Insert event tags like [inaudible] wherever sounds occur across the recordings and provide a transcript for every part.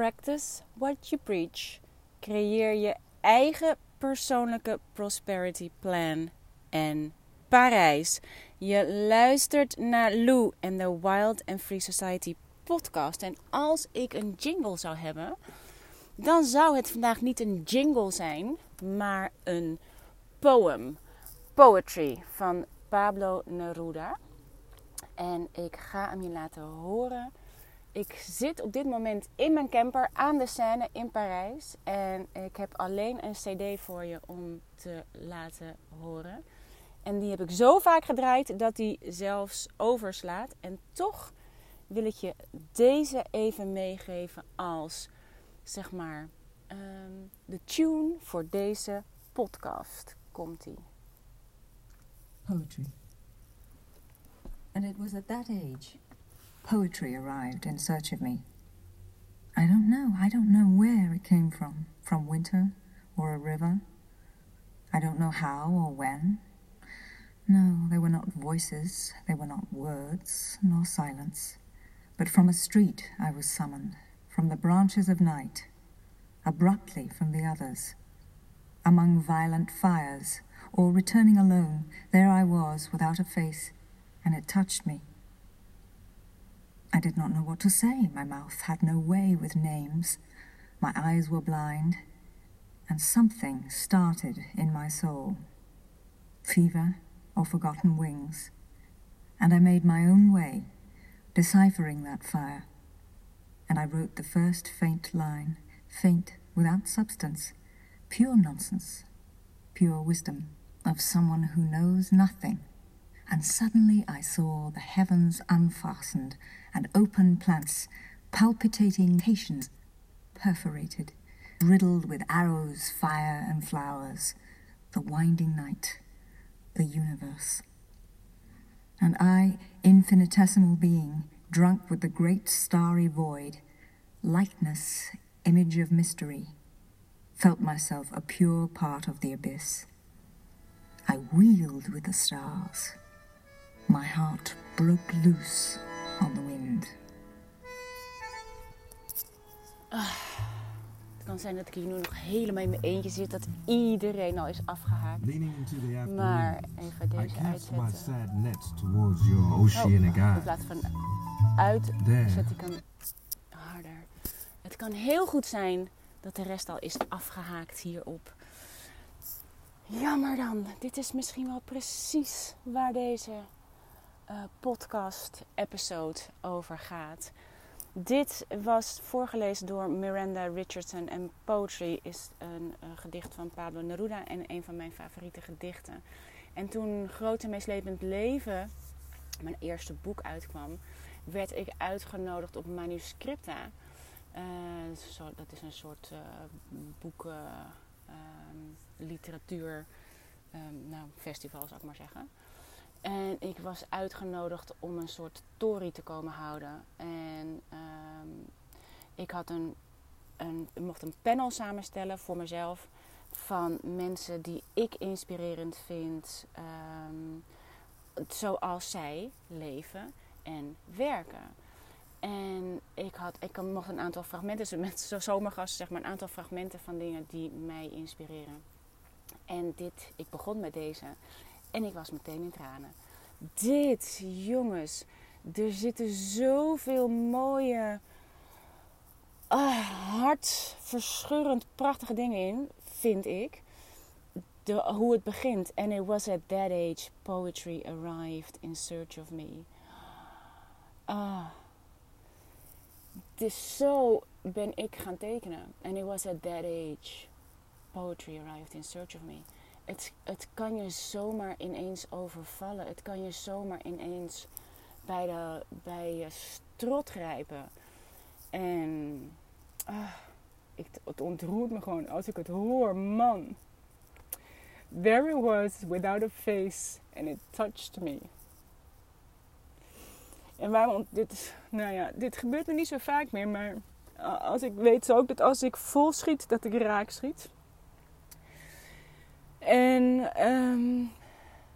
Practice what you preach. Creëer je eigen persoonlijke prosperity plan en Parijs. Je luistert naar Lou en de Wild and Free Society podcast. En als ik een jingle zou hebben, dan zou het vandaag niet een jingle zijn, maar een poem. Poetry van Pablo Neruda. En ik ga hem je laten horen. Ik zit op dit moment in mijn camper aan de Seine in Parijs. En ik heb alleen een CD voor je om te laten horen. En die heb ik zo vaak gedraaid dat die zelfs overslaat. En toch wil ik je deze even meegeven als zeg maar ehm, de tune voor deze podcast. Komt ie. Poetry. And it was at that age poetry arrived in search of me. I don't know. I don't know where it came from. From winter or a river. I don't know how or when. No, they were not voices, they were not words, nor silence. But from a street I was summoned, from the branches of night, abruptly from the others. Among violent fires, or returning alone, there I was without a face, and it touched me. I did not know what to say. My mouth had no way with names. My eyes were blind, and something started in my soul. Fever or forgotten wings. And I made my own way, deciphering that fire. And I wrote the first faint line, faint without substance, pure nonsense, pure wisdom of someone who knows nothing. And suddenly I saw the heavens unfastened and open plants, palpitating patience, perforated, riddled with arrows, fire, and flowers, the winding night, the universe. And I, infinitesimal being, drunk with the great starry void, lightness, image of mystery, felt myself a pure part of the abyss. I wheeled with the stars. My heart broke loose on the wind. Het kan zijn dat ik hier nu nog helemaal in mijn eentje zit, dat iedereen al is afgehaakt. Maar even deze uitzetten. sad net towards your oceanic Oh, in plaats van uit zet ik hem harder. Het kan heel goed zijn dat de rest al is afgehaakt hierop. Jammer dan. Dit is misschien wel precies waar deze eh, podcast-episode over gaat. Dit was voorgelezen door Miranda Richardson en Poetry is een, gedicht van Pablo Neruda en een van mijn favoriete gedichten. En toen Groot en Meeslepend Leven, mijn eerste boek uitkwam, werd ik uitgenodigd op Manuscripta. Eh, dat is een soort eh, boeken, ehm, literatuur, ehm, nou, festival zou ik maar zeggen. En ik was uitgenodigd om een soort tory te komen houden. En ehm, ik had een, een, mocht een panel samenstellen voor mezelf van mensen die ik inspirerend vind, ehm, zoals zij leven en werken. En ik, had, ik mocht een aantal fragmenten, met zo- zomergasten zeg maar, een aantal fragmenten van dingen die mij inspireren. En dit, ik begon met deze en ik was meteen in tranen. Dit, jongens, er zitten zoveel mooie, ah, hartverscheurend prachtige dingen in, vind ik. De, hoe het begint. And it was at that age poetry arrived in search of me. Ah. Dus zo ben ik gaan tekenen. And it was at that age poetry arrived in search of me. Het, het kan je zomaar ineens overvallen. Het kan je zomaar ineens bij, de, bij je strot grijpen. En ah, ik, het ontroert me gewoon als ik het hoor, man. There it was without a face and it touched me. En waarom dit, nou ja, dit gebeurt me niet zo vaak meer, maar als ik weet ook dat als ik vol schiet, dat ik raak schiet. En ehm, um,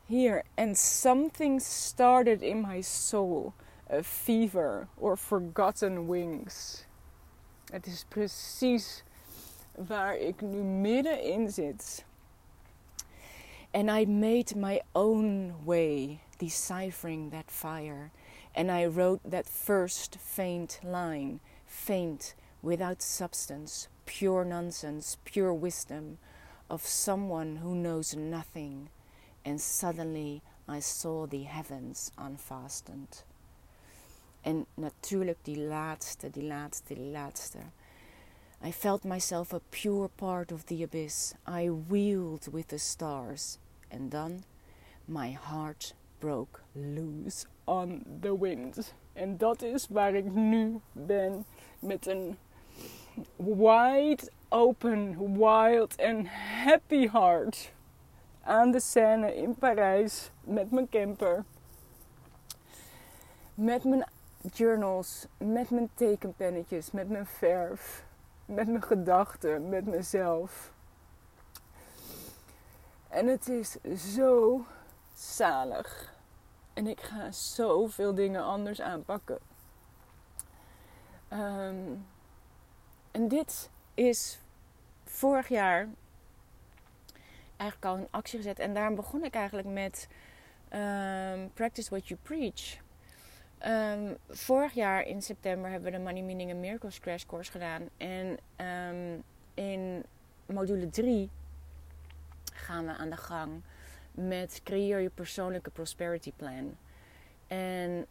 hier, and something started in my soul, a fever or forgotten wings. Het is precies waar ik nu middenin zit. And I made my own way deciphering that fire. And I wrote that first faint line, faint without substance, pure nonsense, pure wisdom of someone who knows nothing. And suddenly I saw the heavens unfastened. En natuurlijk die laatste, die laatste, die laatste. I felt myself a pure part of the abyss. I wheeled with the stars. And then my heart broke loose on the wind. En dat is waar ik nu ben. Met een wide open, wild and happy heart. Aan de scène in Parijs met mijn camper. Met mijn journals, met mijn tekenpennetjes, met mijn verf, met mijn gedachten, met mezelf. En het is zo zalig. En ik ga zoveel dingen anders aanpakken. Ehm, en dit is vorig jaar eigenlijk al in actie gezet. En daarom begon ik eigenlijk met ehm, Practice What You Preach. Ehm, vorig jaar in september hebben we de Money Meaning and Miracles Crash Course gedaan. En ehm, in module 3 gaan we aan de gang met creëer je persoonlijke prosperity plan. En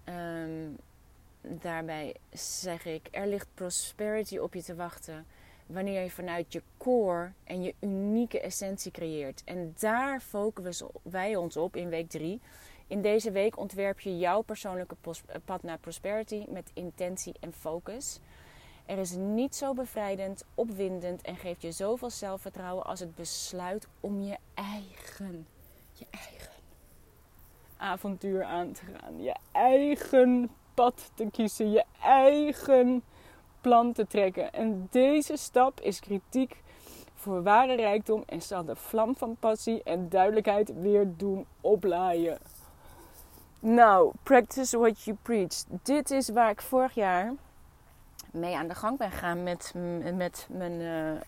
daarbij zeg ik, er ligt prosperity op je te wachten wanneer je vanuit je core en je unieke essentie creëert. En daar focussen wij ons op in week 3. In deze week ontwerp je jouw persoonlijke pad naar prosperity met intentie en focus. Er is niet zo bevrijdend, opwindend en geeft je zoveel zelfvertrouwen als het besluit om je eigen, je eigen avontuur aan te gaan. Je eigen pad te kiezen, je eigen plan te trekken. En deze stap is kritiek voor ware rijkdom en zal de vlam van passie en duidelijkheid weer doen oplaaien. Nou, practice what you preach. Dit is waar ik vorig jaar mee aan de gang ben gegaan met, met mijn, uh, uh,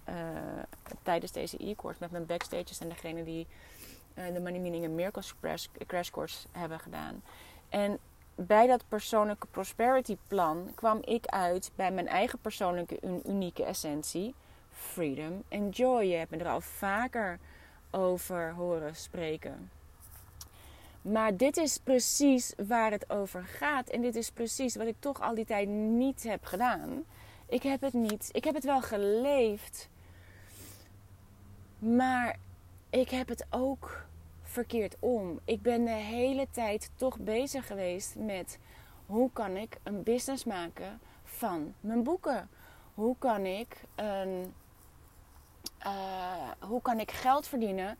tijdens deze e-course, met mijn backstages en degene die uh, de Money Meaning and Miracles crash, crash Course hebben gedaan. En bij dat persoonlijke prosperity plan kwam ik uit bij mijn eigen persoonlijke unieke essentie, freedom and joy. Je hebt me er al vaker over horen spreken. Maar dit is precies waar het over gaat. En dit is precies wat ik toch al die tijd niet heb gedaan. Ik heb het niet. Ik heb het wel geleefd. Maar ik heb het ook verkeerd om. Ik ben de hele tijd toch bezig geweest met hoe kan ik een business maken van mijn boeken? Hoe kan ik een, uh, hoe kan ik geld verdienen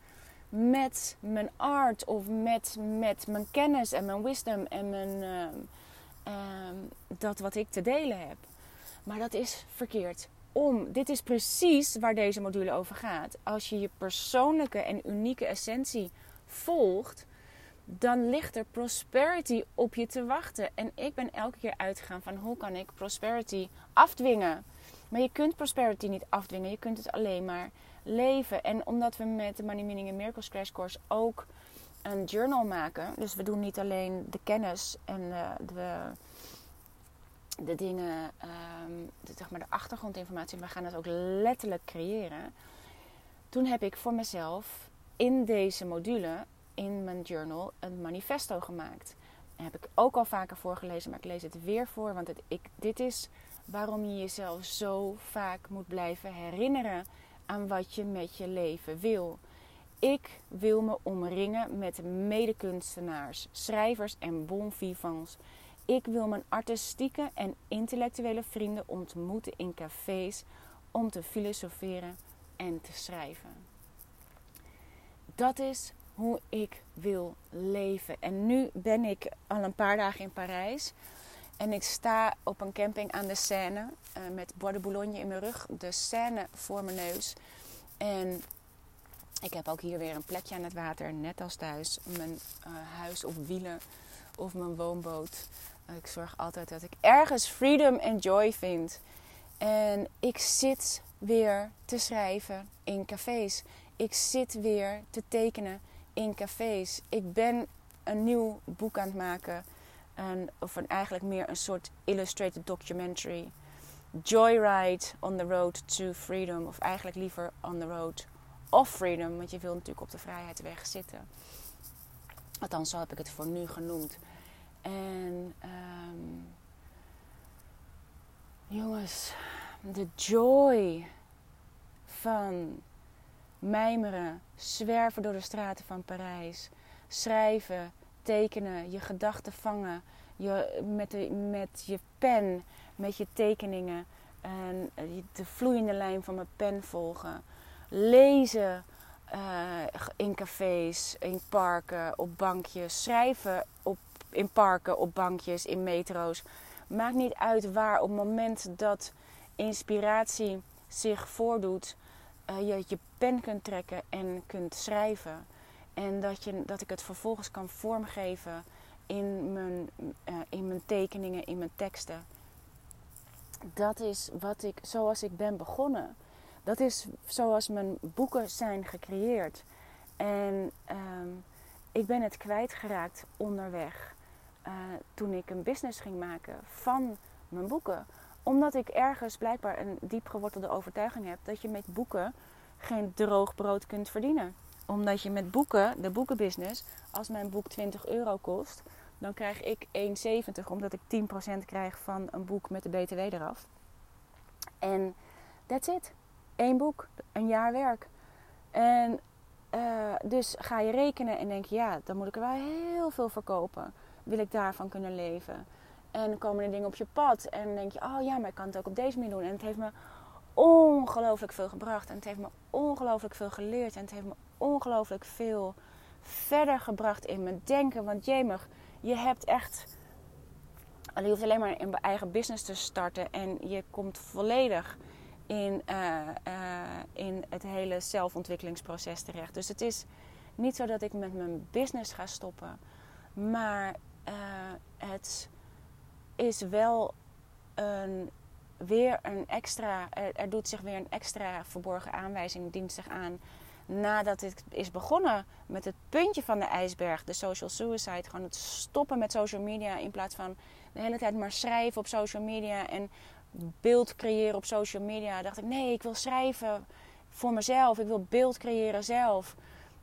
met mijn art of met, met mijn kennis en mijn wisdom en mijn, uh, uh, dat wat ik te delen heb? Maar dat is verkeerd om. Dit is precies waar deze module over gaat. Als je je persoonlijke en unieke essentie volgt, dan ligt er prosperity op je te wachten. En ik ben elke keer uitgegaan van hoe kan ik prosperity afdwingen. Maar je kunt prosperity niet afdwingen, je kunt het alleen maar leven. En omdat we met de Money Meaning and Miracles Crash Course ook een journal maken. Dus we doen niet alleen de kennis en uh, de, de dingen, um, de, zeg maar de achtergrondinformatie. Maar we gaan het ook letterlijk creëren. Toen heb ik voor mezelf in deze module, in mijn journal, een manifesto gemaakt. Daar heb ik ook al vaker voorgelezen, maar ik lees het weer voor. Want het, ik, dit is waarom je jezelf zo vaak moet blijven herinneren aan wat je met je leven wil. Ik wil me omringen met medekunstenaars, schrijvers en bon vivants. Ik wil mijn artistieke en intellectuele vrienden ontmoeten in cafés om te filosoferen en te schrijven. Dat is hoe ik wil leven. En nu ben ik al een paar dagen in Parijs. En ik sta op een camping aan de Seine uh, met Bois de Boulogne in mijn rug. De Seine voor mijn neus. En ik heb ook hier weer een plekje aan het water, net als thuis. Mijn uh, huis op wielen of mijn woonboot. Uh, ik zorg altijd dat ik ergens freedom en joy vind. En ik zit weer te schrijven in cafés. Ik zit weer te tekenen in cafés. Ik ben een nieuw boek aan het maken. Een, of eigenlijk meer een soort illustrated documentary. Joyride on the road to freedom. Of eigenlijk liever on the road of freedom. Want je wil natuurlijk op de vrijheidsweg zitten. Althans, zo heb ik het voor nu genoemd. En ehm, jongens, de joy van mijmeren, zwerven door de straten van Parijs, schrijven, tekenen, je gedachten vangen, je, met, de, met je pen, met je tekeningen en de vloeiende lijn van mijn pen volgen, lezen uh, in cafés, in parken, op bankjes, schrijven op, in parken, op bankjes, in metro's. Maakt niet uit waar op het moment dat inspiratie zich voordoet, uh, je je pen kunt trekken en kunt schrijven. En dat, je, dat ik het vervolgens kan vormgeven in mijn, uh, in mijn tekeningen, in mijn teksten. Dat is wat ik, zoals ik ben begonnen. Dat is zoals mijn boeken zijn gecreëerd. En um, ik ben het kwijtgeraakt onderweg. Uh, toen ik een business ging maken van mijn boeken. Omdat ik ergens blijkbaar een diep gewortelde overtuiging heb dat je met boeken geen droog brood kunt verdienen. Omdat je met boeken, de boekenbusiness, als mijn boek 20 euro kost, dan krijg ik 1,70 omdat ik 10% krijg van een boek met de BTW eraf. En that's it. Eén boek, een jaar werk. En uh, dus ga je rekenen en denk je, ja, dan moet ik er wel heel veel verkopen. Wil ik daarvan kunnen leven? En komen er dingen op je pad. En denk je, oh ja, maar ik kan het ook op deze manier doen. En het heeft me ongelooflijk veel gebracht. En het heeft me ongelooflijk veel geleerd. En het heeft me ongelooflijk veel verder gebracht in mijn denken. Want jemig, je hebt echt... Je hoeft alleen maar een eigen business te starten. En je komt volledig in, uh, uh, in het hele zelfontwikkelingsproces terecht. Dus het is niet zo dat ik met mijn business ga stoppen. Maar uh, het is wel een, weer een extra. Er, doet zich weer een extra verborgen aanwijzing dient zich aan. Nadat het is begonnen met het puntje van de ijsberg, de social suicide. Gewoon het stoppen met social media in plaats van de hele tijd maar schrijven op social media en beeld creëren op social media. Dacht ik, nee, ik wil schrijven voor mezelf. Ik wil beeld creëren zelf.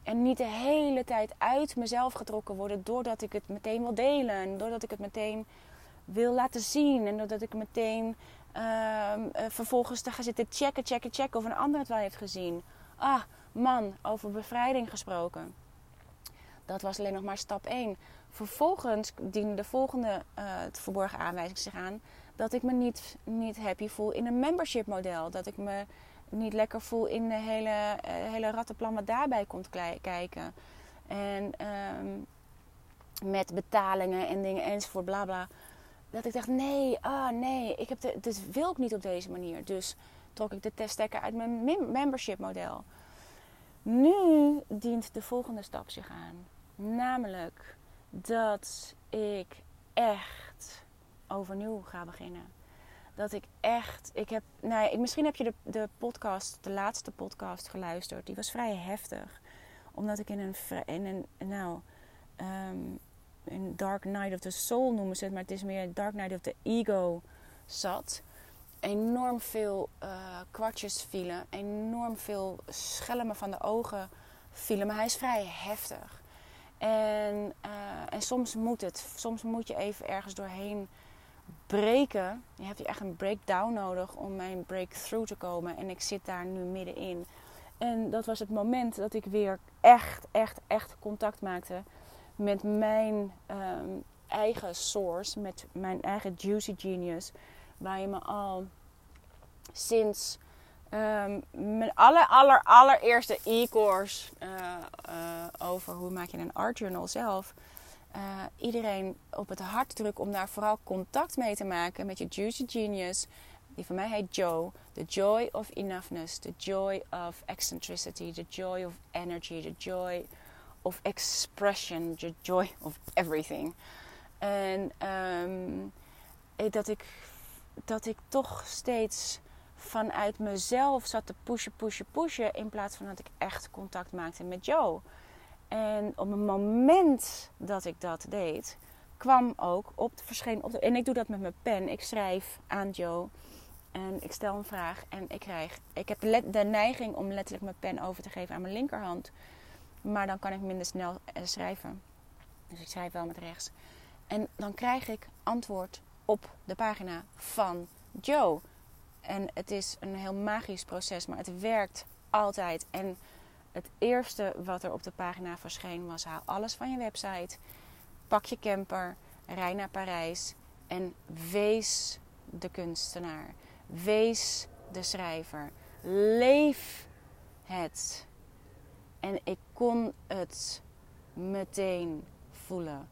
En niet de hele tijd uit mezelf getrokken worden doordat ik het meteen wil delen. En doordat ik het meteen wil laten zien. En doordat ik meteen uh, vervolgens te gaan zitten checken, checken, checken of een ander het wel heeft gezien. Ah, man, over bevrijding gesproken. Dat was alleen nog maar stap 1. Vervolgens diende de volgende uh, verborgen aanwijzing zich aan dat ik me niet, niet happy voel in een membership model. Dat ik me niet lekker voel in de hele, uh, hele rattenplan wat daarbij komt kijken. En um, met betalingen en dingen enzovoort, bla bla. Dat ik dacht, nee, ah nee, ik heb de, dit wil ik niet op deze manier. Dus trok ik de teststekker uit mijn membership model. Nu dient de volgende stap zich aan. Namelijk dat ik echt overnieuw ga beginnen. Dat ik echt, ik heb, nou ja, misschien heb je de, de podcast, de laatste podcast geluisterd. Die was vrij heftig. Omdat ik in een, in een nou, um, een Dark Night of the Soul noemen ze het, maar het is meer Dark Night of the Ego zat. Enorm veel uh, kwartjes vielen, enorm veel schelmen van de ogen vielen, maar hij is vrij heftig. En, uh, en soms moet het, soms moet je even ergens doorheen breken. Je hebt echt een breakdown nodig om mijn breakthrough te komen. En ik zit daar nu middenin. En dat was het moment dat ik weer echt, echt, echt contact maakte met mijn um, eigen source, met mijn eigen juicy genius. Waar je me al sinds um, mijn aller, aller, allereerste e-course uh, uh, over hoe maak je een art journal zelf uh, iedereen op het hart druk om daar vooral contact mee te maken met je Juicy Genius. Die van mij heet Joe. The joy of enoughness. The joy of eccentricity. The joy of energy. The joy of expression. The joy of everything. En um, dat, ik, dat ik toch steeds vanuit mezelf zat te pushen, pushen, pushen. In plaats van dat ik echt contact maakte met Joe. En op het moment dat ik dat deed, kwam ook op, verscheen op de, en ik doe dat met mijn pen. Ik schrijf aan Joe en ik stel een vraag en ik krijg. Ik heb de, de neiging om letterlijk mijn pen over te geven aan mijn linkerhand. Maar dan kan ik minder snel eh, schrijven. Dus ik schrijf wel met rechts. En dan krijg ik antwoord op de pagina van Joe. En het is een heel magisch proces, maar het werkt altijd. En het eerste wat er op de pagina verscheen was: haal alles van je website, pak je camper, rij naar Parijs en wees de kunstenaar. Wees de schrijver. Leef het. En ik kon het meteen voelen.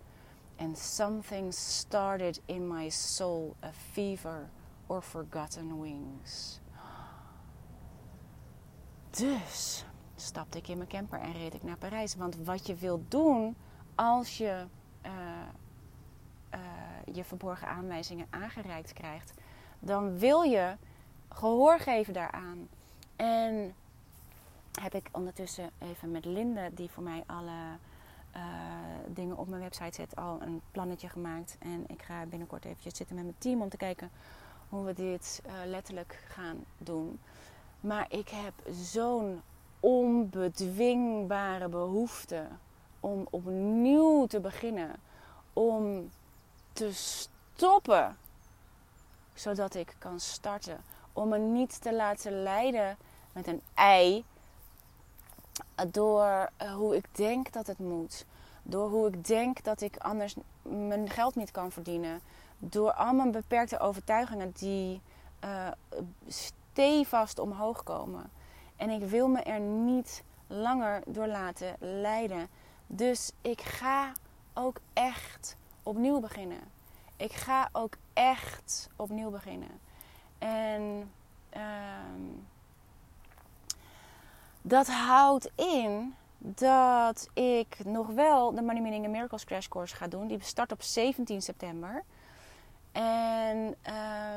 And something started in my soul, a fever or forgotten wings. Dus stapte ik in mijn camper en reed ik naar Parijs. Want wat je wilt doen als je uh, uh, je verborgen aanwijzingen aangereikt krijgt, dan wil je gehoor geven daaraan. En heb ik ondertussen even met Linde, die voor mij alle uh, dingen op mijn website zet, al een plannetje gemaakt. En ik ga binnenkort eventjes zitten met mijn team om te kijken hoe we dit uh, letterlijk gaan doen. Maar ik heb zo'n onbedwingbare behoefte om opnieuw te beginnen. Om te stoppen. Zodat ik kan starten. Om me niet te laten leiden met een ei. Door uh, hoe ik denk dat het moet. Door hoe ik denk dat ik anders mijn geld niet kan verdienen. Door al mijn beperkte overtuigingen die uh, stevast omhoog komen. En ik wil me er niet langer door laten leiden. Dus ik ga ook echt opnieuw beginnen. Ik ga ook echt opnieuw beginnen. En um, dat houdt in dat ik nog wel de Money Meaning and Miracles Crash Course ga doen. Die start op 17 september. En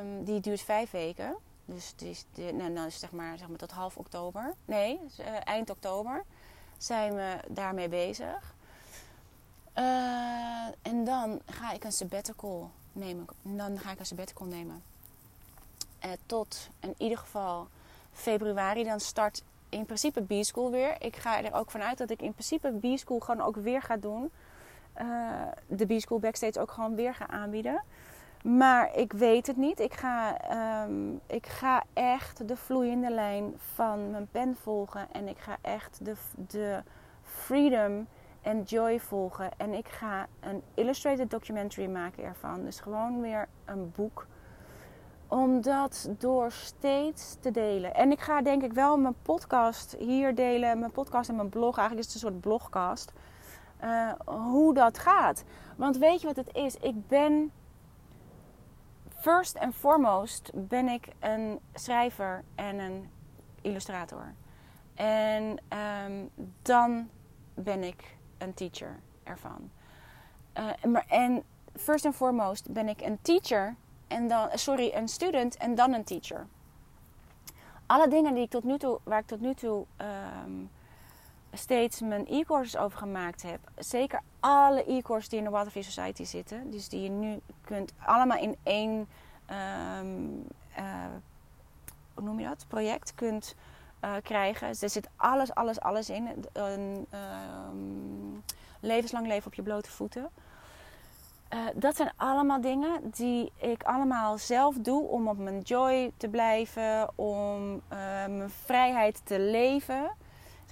um, die duurt vijf weken. Dus die is, die, nou, dan is zeg maar, zeg maar tot half oktober. Nee, dus, uh, eind oktober zijn we daarmee bezig. Uh, en dan ga ik een sabbatical nemen. Dan ga ik een sabbatical nemen. Uh, tot in ieder geval februari. Dan start in principe B-School weer. Ik ga er ook vanuit dat ik in principe B-School gewoon ook weer ga doen. de B-School Backstage ook gewoon weer ga aanbieden. Maar ik weet het niet. Ik ga, um, ik ga echt de vloeiende lijn van mijn pen volgen. En ik ga echt de, de freedom en joy volgen. En ik ga een illustrated documentary maken ervan. Dus gewoon weer een boek. Om dat door steeds te delen. En ik ga denk ik wel mijn podcast hier delen. Mijn podcast en mijn blog. Eigenlijk is het een soort blogcast. Uh, hoe dat gaat. Want weet je wat het is? Ik ben first and foremost ben ik een schrijver en een illustrator. En um, dan ben ik een teacher ervan. Uh, maar, en first and foremost ben ik een teacher en dan, sorry, een student en dan een teacher. Alle dingen die ik tot nu toe, waar ik tot nu toe um, steeds mijn e-courses over gemaakt heb. Zeker alle e-courses die in de Waterfree Society zitten. Dus die je nu kunt allemaal in één um, uh, hoe noem je dat? project kunt uh, krijgen. Dus er zit alles, alles, alles in. Een um, levenslang leven op je blote voeten. Uh, dat zijn allemaal dingen die ik allemaal zelf doe om op mijn joy te blijven, om mijn vrijheid te leven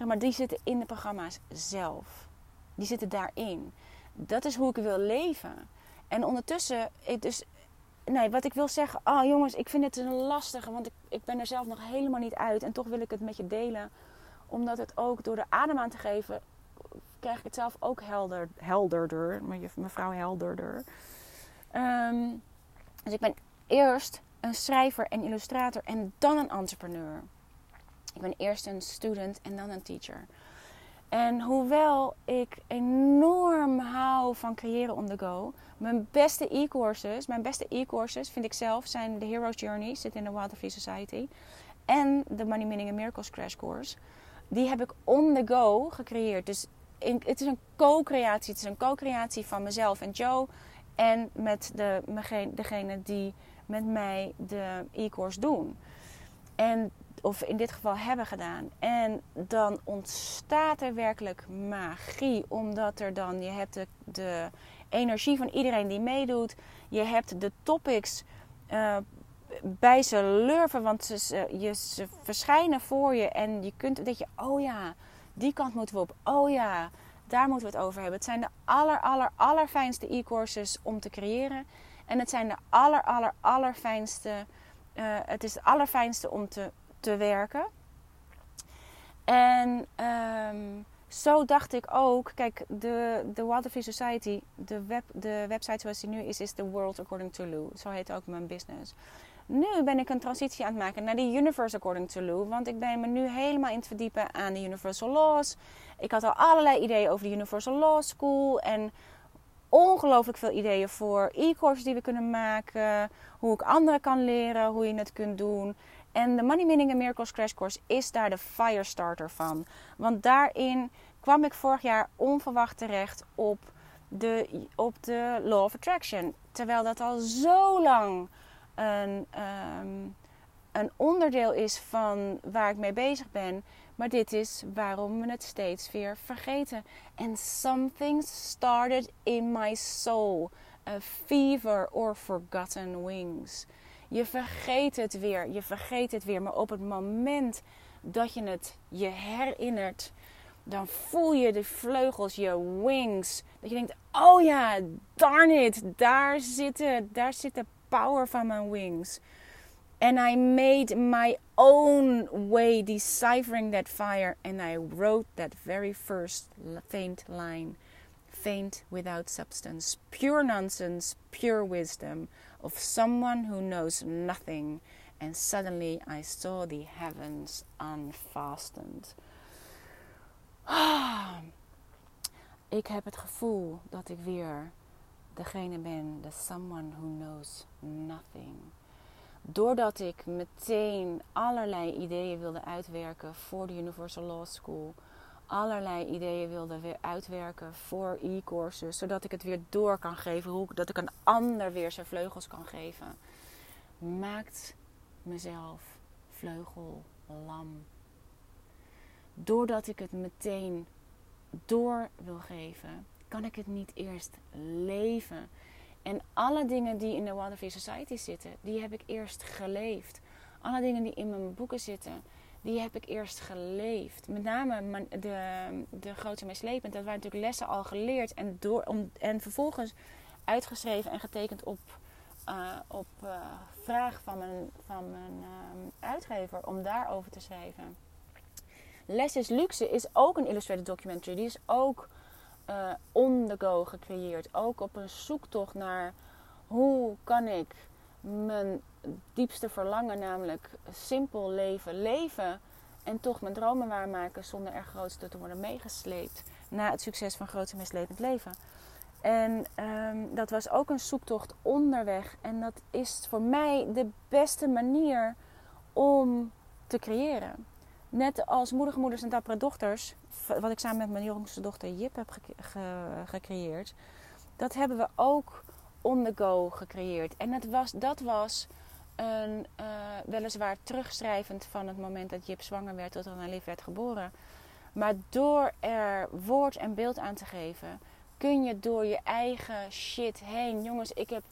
Zeg maar, die zitten in de programma's zelf. Die zitten daarin. Dat is hoe ik wil leven. En ondertussen, dus, nee, wat ik wil zeggen, oh jongens, ik vind het een lastige, want ik, ik ben er zelf nog helemaal niet uit. En toch wil ik het met je delen, omdat het ook door de adem aan te geven, krijg ik het zelf ook helder, helderder, mevrouw helderder. Um, dus ik ben eerst een schrijver en illustrator en dan een entrepreneur. Ik ben eerst een student en dan een teacher. En hoewel ik enorm hou van creëren on the go, mijn beste e-courses, mijn beste e-courses vind ik zelf zijn de Hero's Journey, zit in de Wild Free Society, en de Money Meaning and Miracles Crash Course. Die heb ik on the go gecreëerd. Dus het is een co-creatie. Het is een co-creatie van mezelf en Joe en met de, degene die met mij de e-course doen. En of in dit geval hebben gedaan. En dan ontstaat er werkelijk magie. Omdat er dan, je hebt de, energie van iedereen die meedoet. Je hebt de topics uh, bij ze lurven. Want ze, je, ze verschijnen voor je. En je kunt, dat je, oh ja, die kant moeten we op. Oh ja, daar moeten we het over hebben. Het zijn de aller, aller, allerfijnste e-courses om te creëren. En het zijn de aller, aller, allerfijnste... Uh, het is het allerfijnste om te te werken. En um, zo dacht ik ook, kijk, de, de Waterfree Society, de, web, de website zoals die nu is, is The World According to Lou. Zo heet ook mijn business. Nu ben ik een transitie aan het maken naar de Universe According to Lou. Want ik ben me nu helemaal in het verdiepen aan de Universal Laws. Ik had al allerlei ideeën over de Universal Law School. En ongelooflijk veel ideeën voor e-courses die we kunnen maken. Hoe ik anderen kan leren, hoe je het kunt doen. En de Money Meaning and Miracles Crash Course is daar de firestarter van. Want daarin kwam ik vorig jaar onverwacht terecht op de, op de Law of Attraction. Terwijl dat al zo lang een, ehm, een onderdeel is van waar ik mee bezig ben. Maar dit is waarom we het steeds weer vergeten. And something started in my soul. A fever or forgotten wings. Je vergeet het weer, je vergeet het weer. Maar op het moment dat je het je herinnert, dan voel je de vleugels, je wings. Dat je denkt, oh ja, darn it, daar zit, het, daar zit de power van mijn wings. And I made my own way deciphering that fire. And I wrote that very first faint line. Faint without substance. Pure nonsense, pure wisdom of someone who knows nothing. And suddenly I saw the heavens unfastened. Ah, [sighs] ik heb het gevoel dat ik weer degene ben, the someone who knows nothing. Doordat ik meteen allerlei ideeën wilde uitwerken voor de Universal Law School allerlei ideeën wilde weer uitwerken voor e-courses. Zodat ik het weer door kan geven. Hoe, dat ik een ander weer zijn vleugels kan geven. Maakt mezelf vleugellam. Doordat ik het meteen door wil geven, kan ik het niet eerst leven. En alle dingen die in de Waterfree Society zitten, die heb ik eerst geleefd. Alle dingen die in mijn boeken zitten, die heb ik eerst geleefd. Met name de, de grootste meeslepend. Dat waren natuurlijk lessen al geleerd. En, door, om, en vervolgens uitgeschreven en getekend op, uh, op uh, vraag van mijn, van mijn uh, uitgever om daarover te schrijven. Les is Luxe is ook een illustrated documentary. Die is ook on the go gecreëerd. Ook op een zoektocht naar hoe kan ik mijn diepste verlangen, namelijk simpel leven, leven en toch mijn dromen waarmaken zonder er grootste te worden meegesleept na het succes van grootste mislepend leven. En um, dat was ook een zoektocht onderweg. En dat is voor mij de beste manier om te creëren. Net als moedige moeders en dappere dochters, wat ik samen met mijn jongste dochter Jip heb gecreëerd, dat hebben we ook on the go gecreëerd. En dat was, dat was een, uh, weliswaar terugschrijvend van het moment dat Jip zwanger werd tot er lief werd geboren. Maar door er woord en beeld aan te geven, kun je door je eigen shit heen. Jongens, ik heb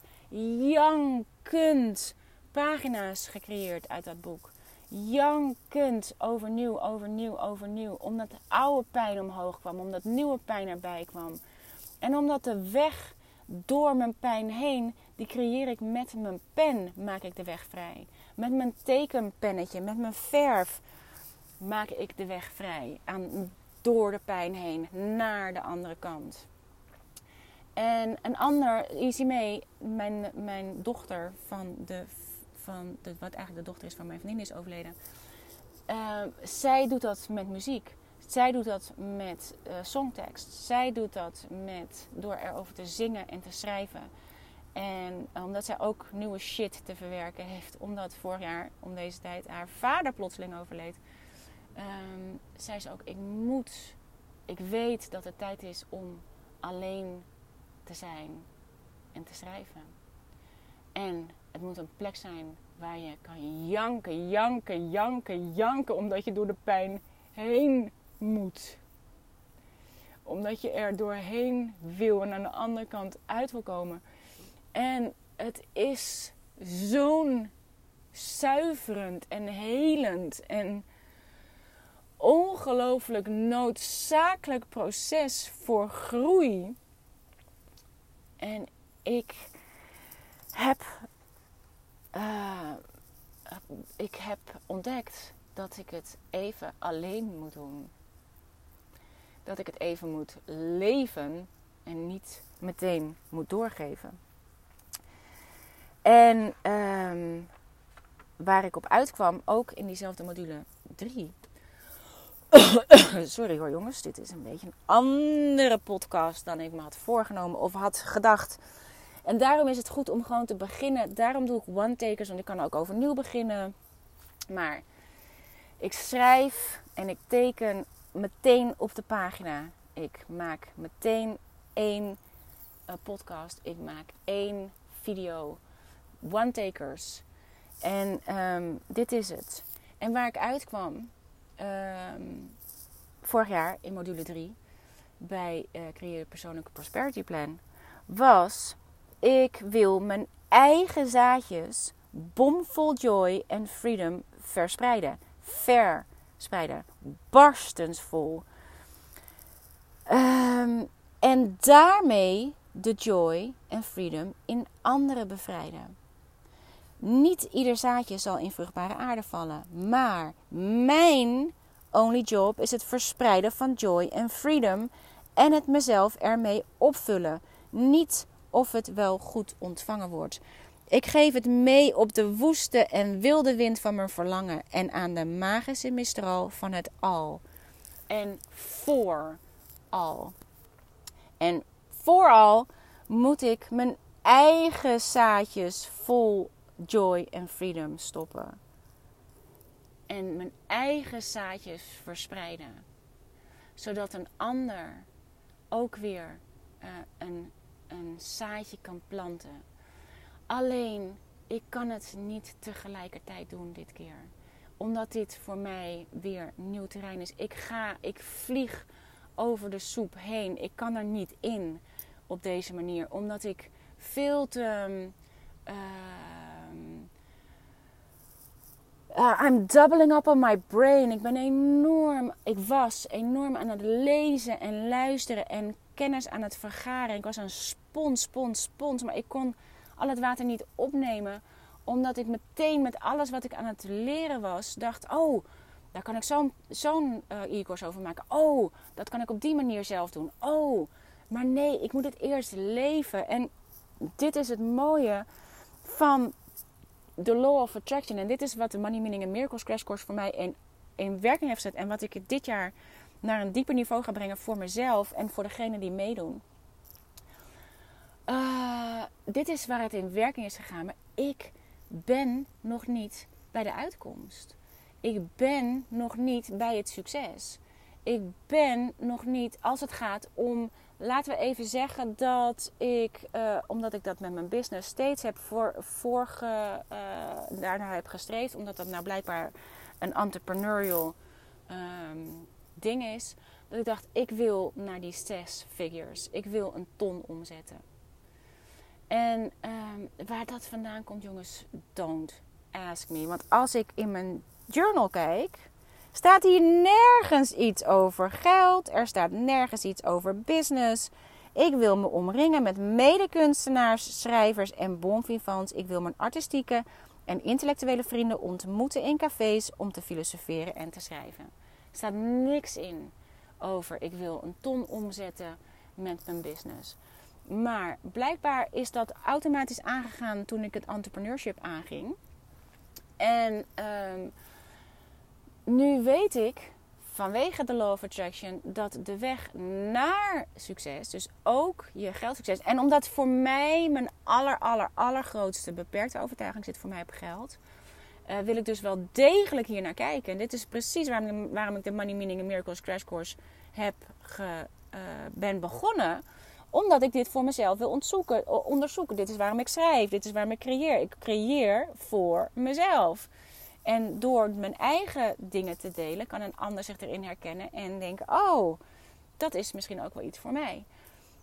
jankend pagina's gecreëerd uit dat boek. Jankend overnieuw, overnieuw, overnieuw. Omdat oude pijn omhoog kwam, omdat nieuwe pijn erbij kwam. En omdat de weg door mijn pijn heen, die creëer ik met mijn pen, maak ik de weg vrij. Met mijn tekenpennetje, met mijn verf, maak ik de weg vrij. Aan, door de pijn heen, naar de andere kant. En een ander, mee, mijn, mijn dochter van de, wat eigenlijk de dochter is van mijn vriendin is overleden. Uh, zij doet dat met muziek. Zij doet dat met uh, songtekst. Zij doet dat met, door erover te zingen en te schrijven. En omdat zij ook nieuwe shit te verwerken heeft. Omdat vorig jaar om deze tijd haar vader plotseling overleed. Um, zei ze ook, ik moet, ik weet dat het tijd is om alleen te zijn en te schrijven. En het moet een plek zijn waar je kan janken, janken, janken, janken, omdat je door de pijn heen moet. Omdat je er doorheen wil en aan de andere kant uit wil komen. En het is zo'n zuiverend en helend en ongelooflijk noodzakelijk proces voor groei. En ik heb, uh, ik heb ontdekt dat ik het even alleen moet doen. Dat ik het even moet leven en niet meteen moet doorgeven. En um, waar ik op uitkwam, ook in diezelfde module 3. [coughs] Sorry hoor jongens, dit is een beetje een andere podcast dan ik me had voorgenomen of had gedacht. En daarom is het goed om gewoon te beginnen. Daarom doe ik one-takers, want ik kan ook overnieuw beginnen. Maar ik schrijf en ik teken meteen op de pagina. Ik maak meteen één uh, podcast. Ik maak één video. One-takers. En um, dit is het. En waar ik uitkwam um, vorig jaar in module 3 bij uh, Creëer Persoonlijke Prosperity Plan was: ik wil mijn eigen zaadjes bomvol joy en freedom verspreiden. Verspreiden. Barstensvol. Um, en daarmee de joy en freedom in anderen bevrijden. Niet ieder zaadje zal in vruchtbare aarde vallen, maar mijn only job is het verspreiden van joy en freedom en het mezelf ermee opvullen. Niet of het wel goed ontvangen wordt. Ik geef het mee op de woeste en wilde wind van mijn verlangen en aan de magische mistral van het al. En voor al. En vooral moet ik mijn eigen zaadjes vol joy en freedom stoppen. En mijn eigen zaadjes verspreiden. Zodat een ander ook weer uh, een, een zaadje kan planten. Alleen, ik kan het niet tegelijkertijd doen dit keer. Omdat dit voor mij weer nieuw terrein is. Ik ga, ik vlieg over de soep heen. Ik kan er niet in op deze manier. Omdat ik veel te. Uh, uh, I'm doubling up on my brain. Ik ben enorm, ik was enorm aan het lezen en luisteren en kennis aan het vergaren. Ik was een spons, spons, spons. Maar ik kon al het water niet opnemen. Omdat ik meteen met alles wat ik aan het leren was, dacht: oh, daar kan ik zo'n uh, e-course over maken. Oh, dat kan ik op die manier zelf doen. Oh, maar nee, ik moet het eerst leven. En dit is het mooie van de Law of Attraction. En dit is wat de Money Meaning and Miracles Crash Course voor mij in, in werking heeft gezet. En wat ik dit jaar naar een dieper niveau ga brengen voor mezelf en voor degenen die meedoen. Uh, dit is waar het in werking is gegaan. Maar ik ben nog niet bij de uitkomst. Ik ben nog niet bij het succes. Ik ben nog niet als het gaat om laten we even zeggen dat ik, uh, omdat ik dat met mijn business steeds heb voor, voorge, uh, daarna heb gestreefd, omdat dat nou blijkbaar een entrepreneurial um, ding is, dat ik dacht, ik wil naar die zes figures. Ik wil een ton omzetten. En um, waar dat vandaan komt, jongens, don't ask me. Want als ik in mijn journal kijk, staat hier nergens iets over geld. Er staat nergens iets over business. Ik wil me omringen met medekunstenaars, schrijvers en bonvivants. Ik wil mijn artistieke en intellectuele vrienden ontmoeten in cafés om te filosoferen en te schrijven. Staat niks in over ik wil een ton omzetten met mijn business. Maar blijkbaar is dat automatisch aangegaan toen ik het entrepreneurship aanging. En um, nu weet ik vanwege de law of attraction dat de weg naar succes, dus ook je geldsucces, en omdat voor mij mijn aller, aller, allergrootste beperkte overtuiging zit voor mij op geld, uh, wil ik dus wel degelijk hier naar kijken. En dit is precies waarom, ik de Money Meaning and Miracles Crash Course heb ge, uh, ben begonnen omdat ik dit voor mezelf wil onderzoeken. Dit is waarom ik schrijf. Dit is waarom ik creëer. Ik creëer voor mezelf. En door mijn eigen dingen te delen, kan een ander zich erin herkennen en denken: oh, dat is misschien ook wel iets voor mij.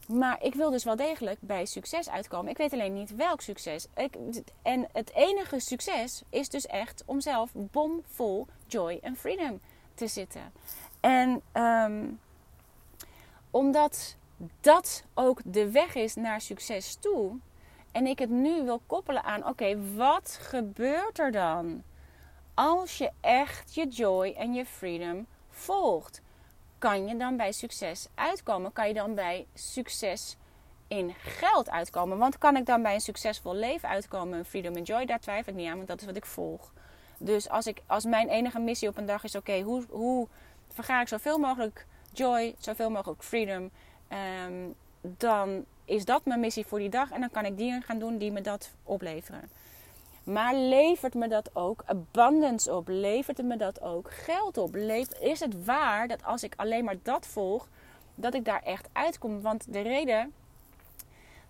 Maar ik wil dus wel degelijk bij succes uitkomen. Ik weet alleen niet welk succes. Ik, en het enige succes is dus echt om zelf bomvol joy en freedom te zitten. En um, omdat dat ook de weg is naar succes toe. En ik het nu wil koppelen aan: oké, wat gebeurt er dan? Als je echt je joy en je freedom volgt, kan je dan bij succes uitkomen? Kan je dan bij succes in geld uitkomen? Want kan ik dan bij een succesvol leven uitkomen? Freedom en joy, daar twijfel ik niet aan, want dat is wat ik volg. Dus als, ik, als mijn enige missie op een dag is: oké, hoe, hoe verga ik zoveel mogelijk joy, zoveel mogelijk freedom? Um, dan is dat mijn missie voor die dag en dan kan ik dingen gaan doen die me dat opleveren. Maar levert me dat ook abundance op? Levert me dat ook geld op? Is het waar dat als ik alleen maar dat volg, dat ik daar echt uitkom? Want de reden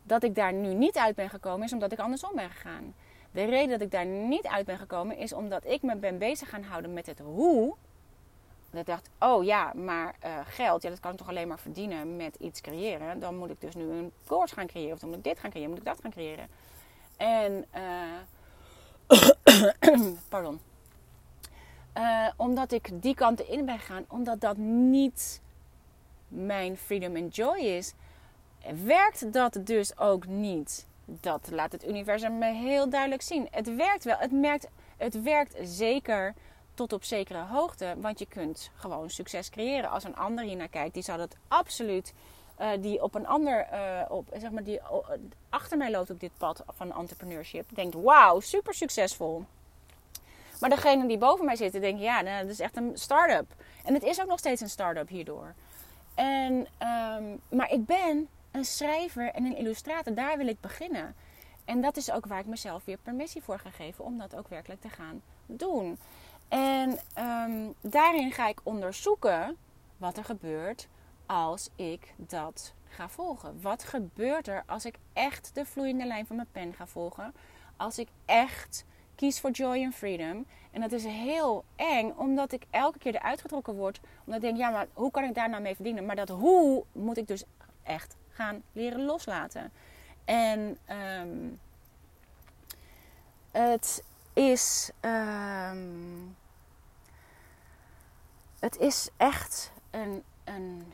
dat ik daar nu niet uit ben gekomen is omdat ik andersom ben gegaan. De reden dat ik daar niet uit ben gekomen is omdat ik me ben bezig gaan houden met het hoe. Dat ik dacht, oh ja, maar uh, geld, ja, dat kan ik toch alleen maar verdienen met iets creëren. Dan moet ik dus nu een koers gaan creëren. Of dan moet ik dit gaan creëren, moet ik dat gaan creëren. En uh, [coughs] Pardon. Uh, omdat ik die kant in ben gegaan, omdat dat niet mijn freedom and joy is, werkt dat dus ook niet. Dat laat het universum me heel duidelijk zien. Het werkt wel. Het, merkt, het werkt zeker tot op zekere hoogte. Want je kunt gewoon succes creëren. Als een ander hier naar kijkt, die zal dat absoluut uh, die op een ander, uh, op, zeg maar, die uh, achter mij loopt op dit pad van entrepreneurship, denkt: wauw, super succesvol. Maar degene die boven mij zitten, denken: ja, nou, dat is echt een start-up. En het is ook nog steeds een start-up hierdoor. En, um, maar ik ben een schrijver en een illustrator, daar wil ik beginnen. En dat is ook waar ik mezelf weer permissie voor ga geven om dat ook werkelijk te gaan doen. En um, daarin ga ik onderzoeken wat er gebeurt als ik dat ga volgen? Wat gebeurt er als ik echt de vloeiende lijn van mijn pen ga volgen? Als ik echt kies voor joy and freedom. En dat is heel eng, omdat ik elke keer eruit getrokken word. Omdat ik denk, ja, maar hoe kan ik daar nou mee verdienen? Maar dat hoe moet ik dus echt gaan leren loslaten. En um, het is. Um, het is echt een, een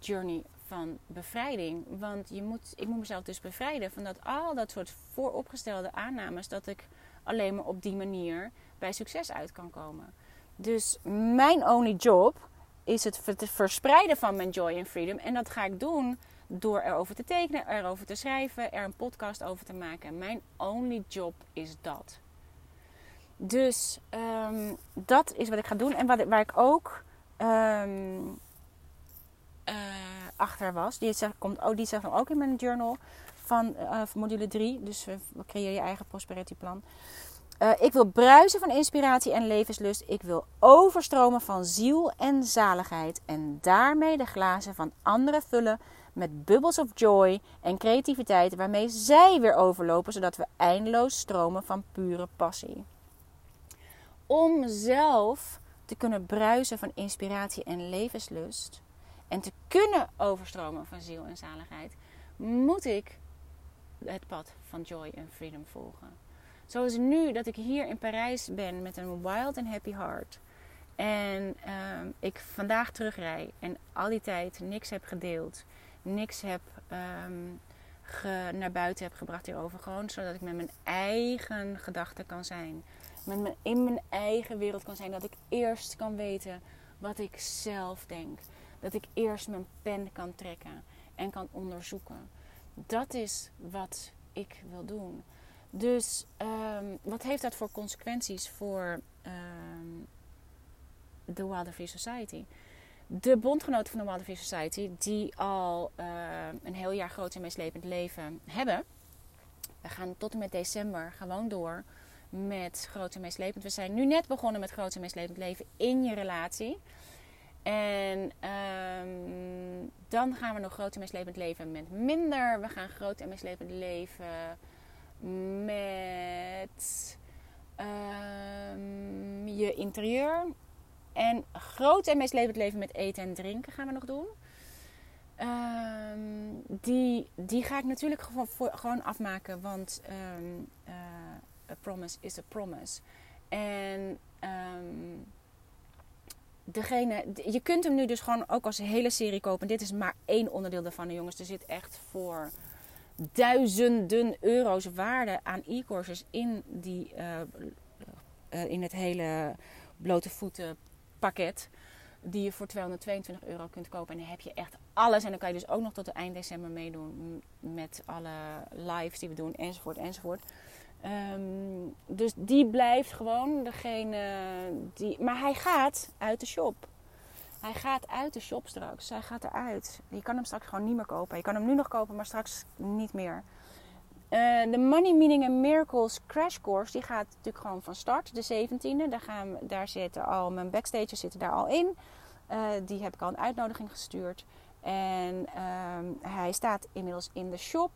journey van bevrijding. Want je moet, ik moet mezelf dus bevrijden van dat, al dat soort vooropgestelde aannames dat ik alleen maar op die manier bij succes uit kan komen. Dus mijn only job is het verspreiden van mijn joy en freedom. En dat ga ik doen door erover te tekenen, erover te schrijven, er een podcast over te maken. Mijn only job is dat. Dus um, dat is wat ik ga doen. En waar ik ook um, uh, achter was. Die zegt, komt, oh, die zegt dan ook in mijn journal van uh, module 3. Dus we creëer je eigen prosperity plan. Uh, ik wil bruisen van inspiratie en levenslust. Ik wil overstromen van ziel en zaligheid. En daarmee de glazen van anderen vullen met bubbels of joy en creativiteit. Waarmee zij weer overlopen, zodat we eindeloos stromen van pure passie. Om zelf te kunnen bruisen van inspiratie en levenslust en te kunnen overstromen van ziel en zaligheid, moet ik het pad van joy en freedom volgen. Zoals nu dat ik hier in Parijs ben met een wild and happy heart. En uh, ik vandaag terugrij en al die tijd niks heb gedeeld. Niks heb ge, naar buiten heb gebracht hierover. Gewoon zodat ik met mijn eigen gedachten kan zijn. Met mijn, in mijn eigen wereld kan zijn. Dat ik eerst kan weten wat ik zelf denk dat ik eerst mijn pen kan trekken en kan onderzoeken. Dat is wat ik wil doen. Dus um, wat heeft dat voor consequenties voor um, de Wilder Society. De bondgenoten van de Wilder Society, die al eh, een heel jaar groot en meeslepend leven hebben. We gaan tot en met december gewoon door met groot en meeslepend. We zijn nu net begonnen met groot en meeslepend leven in je relatie. En ehm, dan gaan we nog groot en meeslepend leven met minder. We gaan groot en meeslepend leven met ehm, je interieur. En groot en meeslepend leven met eten en drinken gaan we nog doen. Ehm, die, die ga ik natuurlijk gewoon, afmaken, want eh, a promise is a promise. En ehm, degene, je kunt hem nu dus gewoon ook als hele serie kopen. Dit is maar één onderdeel daarvan, jongens. Er zit echt voor duizenden euro's waarde aan e-courses in, die, eh, eh, in het hele blote voeten pakket. Die je voor 222 euro kunt kopen. En dan heb je echt alles. En dan kan je dus ook nog tot eind december meedoen. Met alle lives die we doen. Enzovoort, enzovoort. Ehm, dus die blijft gewoon degene die... Maar hij gaat uit de shop. Hij gaat uit de shop straks. Hij gaat eruit. Je kan hem straks gewoon niet meer kopen. Je kan hem nu nog kopen, maar straks niet meer. Eh, de Money Meaning and Miracles Crash Course die gaat natuurlijk gewoon van start, de 17e. Daar, gaan, daar zitten al mijn backstages zitten daar al in. Eh, die heb ik al een uitnodiging gestuurd. En ehm, hij staat inmiddels in de shop.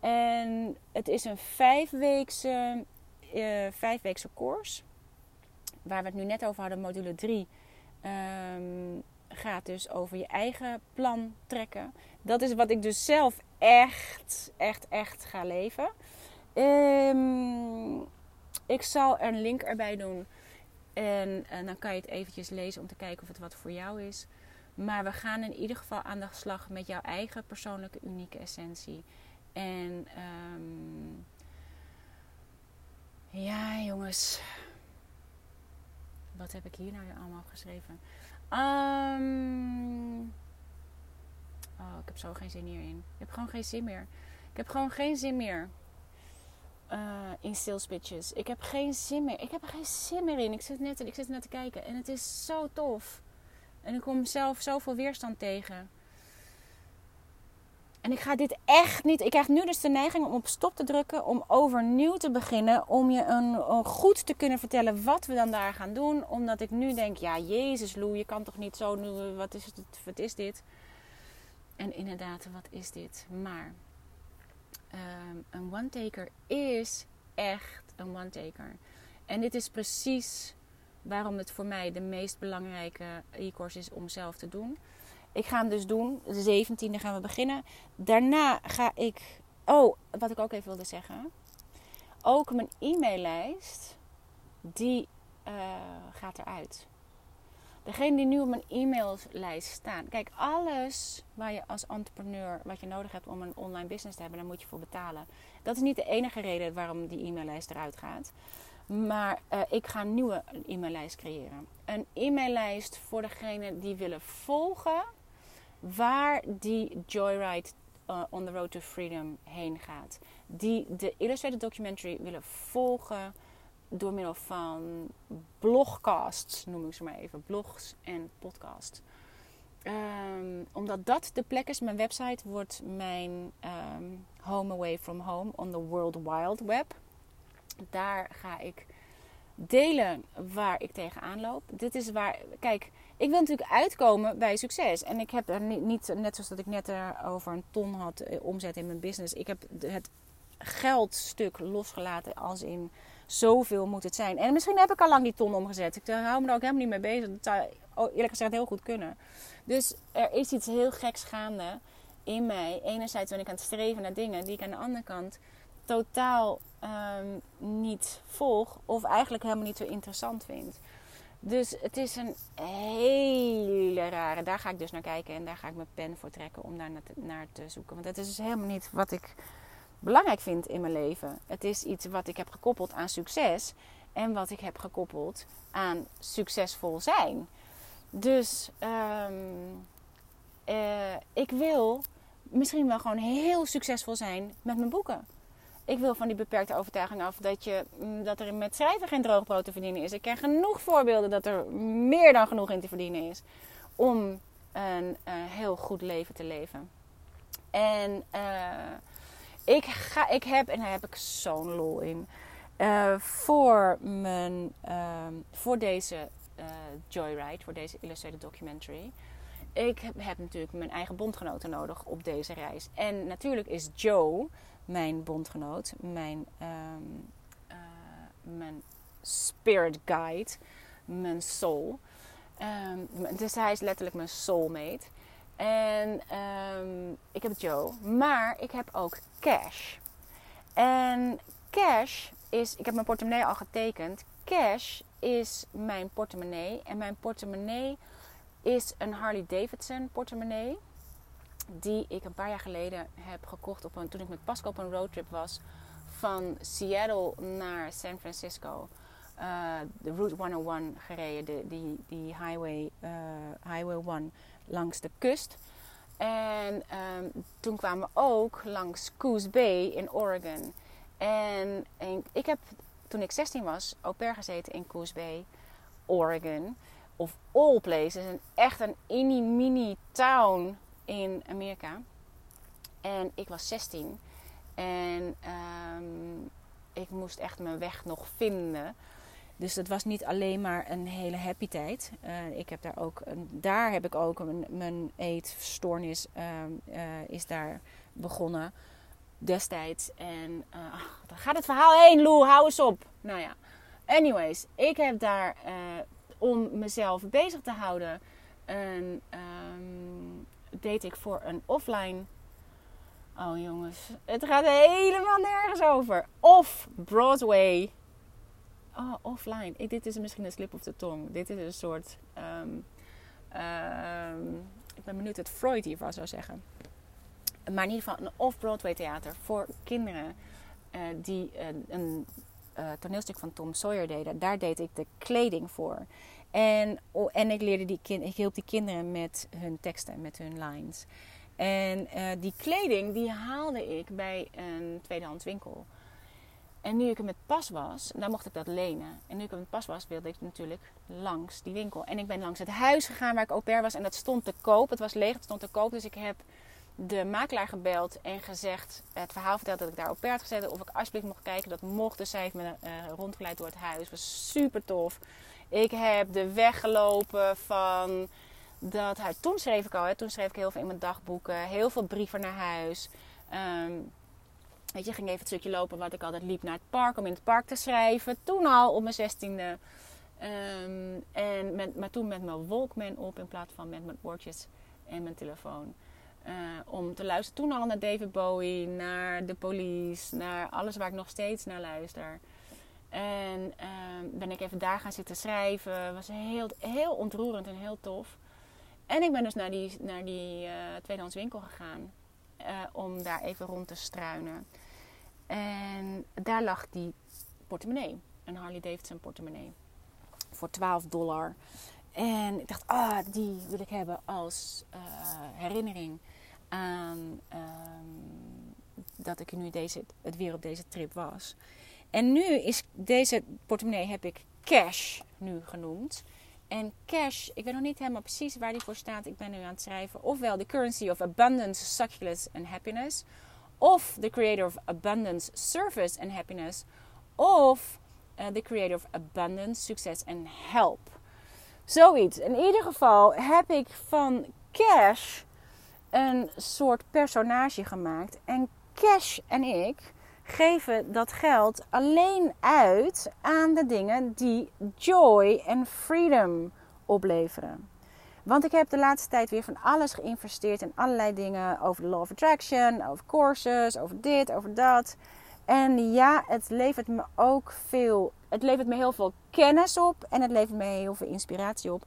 En het is een vijfweekse, eh vijfweekse course. Waar we het nu net over hadden, module 3. ehm, gaat dus over je eigen plan trekken. Dat is wat ik dus zelf echt, echt, echt ga leven. Ehm, ik zal er een link erbij doen. En, en dan kan je het eventjes lezen om te kijken of het wat voor jou is. Maar we gaan in ieder geval aan de slag met jouw eigen persoonlijke unieke essentie. En ehm, ja, jongens. Wat heb ik hier nou allemaal geschreven? Ehm, oh, ik heb zo geen zin hierin. Ik heb gewoon geen zin meer. Ik heb gewoon geen zin meer. eh, in sales pitches. Ik heb geen zin meer. Ik heb er geen zin meer in. Ik zit net, ik zit net te kijken. En het is zo tof. En ik kom zelf zoveel weerstand tegen. En ik ga dit echt niet. Ik krijg nu dus de neiging om op stop te drukken. Om overnieuw te beginnen. Om je een, goed te kunnen vertellen wat we dan daar gaan doen. Omdat ik nu denk: ja, Jezus, Lou, je kan toch niet zo doen. Wat is, het, wat is dit? En inderdaad, wat is dit? Maar ehm, een one-taker is echt een one-taker. En dit is precies waarom het voor mij de meest belangrijke e-course is om zelf te doen. Ik ga hem dus doen. De 17e gaan we beginnen. Daarna ga ik. Oh, wat ik ook even wilde zeggen. Ook mijn e-maillijst. Die eh, gaat eruit. Degene die nu op mijn e-maillijst staan. Kijk, alles waar je als entrepreneur. wat je nodig hebt om een online business te hebben. daar moet je voor betalen. Dat is niet de enige reden waarom die e-maillijst eruit gaat. Maar eh, ik ga een nieuwe e-maillijst creëren. Een e-maillijst voor degenen die willen volgen waar die Joyride uh, on the Road to Freedom heen gaat. Die de Illustrated Documentary willen volgen door middel van blogcasts, noem ik ze maar even. Blogs en podcasts. Um, omdat dat de plek is, mijn website wordt mijn um, home away from home on the World Wild Web. Daar ga ik delen waar ik tegenaan loop. Dit is waar, kijk, ik wil natuurlijk uitkomen bij succes. En ik heb er niet, net zoals dat ik net er over een ton had eh, omzet in mijn business. Ik heb het geldstuk losgelaten als in zoveel moet het zijn. En misschien heb ik al lang die ton omgezet. Ik hou me er ook helemaal niet mee bezig. Dat zou oh, eerlijk gezegd heel goed kunnen. Dus er is iets heel geks gaande in mij. Enerzijds ben ik aan het streven naar dingen die ik aan de andere kant totaal um, niet volg. Of eigenlijk helemaal niet zo interessant vind. Dus het is een hele rare. Daar ga ik dus naar kijken. En daar ga ik mijn pen voor trekken om daar naar te, zoeken. Want dat is dus helemaal niet wat ik belangrijk vind in mijn leven. Het is iets wat ik heb gekoppeld aan succes. En wat ik heb gekoppeld aan succesvol zijn. Dus um, uh, ik wil misschien wel gewoon heel succesvol zijn met mijn boeken. Ik wil van die beperkte overtuiging af dat, je, mm, dat er met schrijven geen droog brood te verdienen is. Ik ken genoeg voorbeelden dat er meer dan genoeg in te verdienen is om een eh, heel goed leven te leven. En uh, ik, ga, ik heb, en daar heb ik zo'n lol in, uh, voor, mijn, ehm, voor deze Joyride, voor deze illustrated documentary. Ik heb natuurlijk mijn eigen bondgenoten nodig op deze reis. En natuurlijk is Joe mijn bondgenoot, mijn, um, uh, mijn spirit guide, mijn soul. Um, dus hij is letterlijk mijn soulmate. En um, ik heb Joe, maar ik heb ook Cash. En Cash is, ik heb mijn portemonnee al getekend. Cash is mijn portemonnee. En mijn portemonnee is een Harley Davidson portemonnee die ik een paar jaar geleden heb gekocht op toen ik met Pascal op een roadtrip was van Seattle naar San Francisco. Uh, de Route 101 gereden, de, die, die highway, uh, highway 1 langs de kust. En um, toen kwamen we ook langs Coos Bay in Oregon. En, en, ik heb toen ik 16 was au pair gezeten in Coos Bay, Oregon. Of all places, een, echt een mini mini town in Amerika. En ik was 16. En um, ik moest echt mijn weg nog vinden. Dus dat was niet alleen maar een hele happy tijd. Uh, ik heb daar ook, een, daar heb ik ook een, mijn eetstoornis um, is daar begonnen destijds. En uh, ach, daar gaat het verhaal heen, Lou, hou eens op. Nou ja, anyways, ik heb daar om mezelf bezig te houden een um, deed ik voor een offline. Oh jongens, het gaat helemaal nergens over. Of Broadway. Oh, offline. Dit is misschien een slip of de tong. Dit is een soort. Um, um, ik ben benieuwd wat Freud hiervan zou zeggen. Maar in ieder geval een off-Broadway theater voor kinderen uh, die een uh, toneelstuk van Tom Sawyer deden. Daar deed ik de kleding voor. En, oh, en ik, leerde die kind, ik hielp die kinderen met hun teksten, met hun lines. En uh, die kleding die haalde ik bij een tweedehands winkel. En nu ik er met pas was, dan mocht ik dat lenen. En nu ik er met pas was, wilde ik natuurlijk langs die winkel. En ik ben langs het huis gegaan waar ik au pair was. En dat stond te koop. Het was leeg, het stond te koop. Dus ik heb de makelaar gebeld en gezegd, het verhaal verteld dat ik daar au pair had gezet. Of ik alsjeblieft mocht kijken. Dat mocht. Dus zij heeft me uh, rondgeleid door het huis. Was super tof. Ik heb de weg gelopen van dat hij, toen schreef ik al, hè, toen schreef ik heel veel in mijn dagboeken, heel veel brieven naar huis. Um, weet je, ging even het stukje lopen wat ik altijd liep naar het park om in het park te schrijven. Toen al op mijn zestiende. Um, en met, maar toen met mijn Walkman op in plaats van met mijn oortjes en mijn telefoon. Uh, om te luisteren toen al naar David Bowie, naar de police, naar alles waar ik nog steeds naar luister. En uh, ben ik even daar gaan zitten schrijven. Was heel, heel ontroerend en heel tof. En ik ben dus naar die, naar die uh, tweedehands winkel gegaan. Uh, om daar even rond te struinen. En daar lag die portemonnee. Een Harley Davidson portemonnee. Voor 12 dollar. En ik dacht, ah, die wil ik hebben als uh, herinnering aan um, dat ik nu deze, het weer op deze trip was. En nu is deze portemonnee heb ik cash nu genoemd. En cash, ik weet nog niet helemaal precies waar die voor staat. Ik ben nu aan het schrijven. Ofwel the currency of abundance, success and happiness. Of the creator of abundance, service and happiness. Of uh, the creator of abundance, succes en help. Zoiets. In ieder geval heb ik van cash een soort personage gemaakt. En cash en ik geven dat geld alleen uit aan de dingen die joy en freedom opleveren. Want ik heb de laatste tijd weer van alles geïnvesteerd in allerlei dingen over de law of attraction, over courses, over dit, over dat. En ja, het levert me ook veel. Het levert me heel veel kennis op en het levert me heel veel inspiratie op.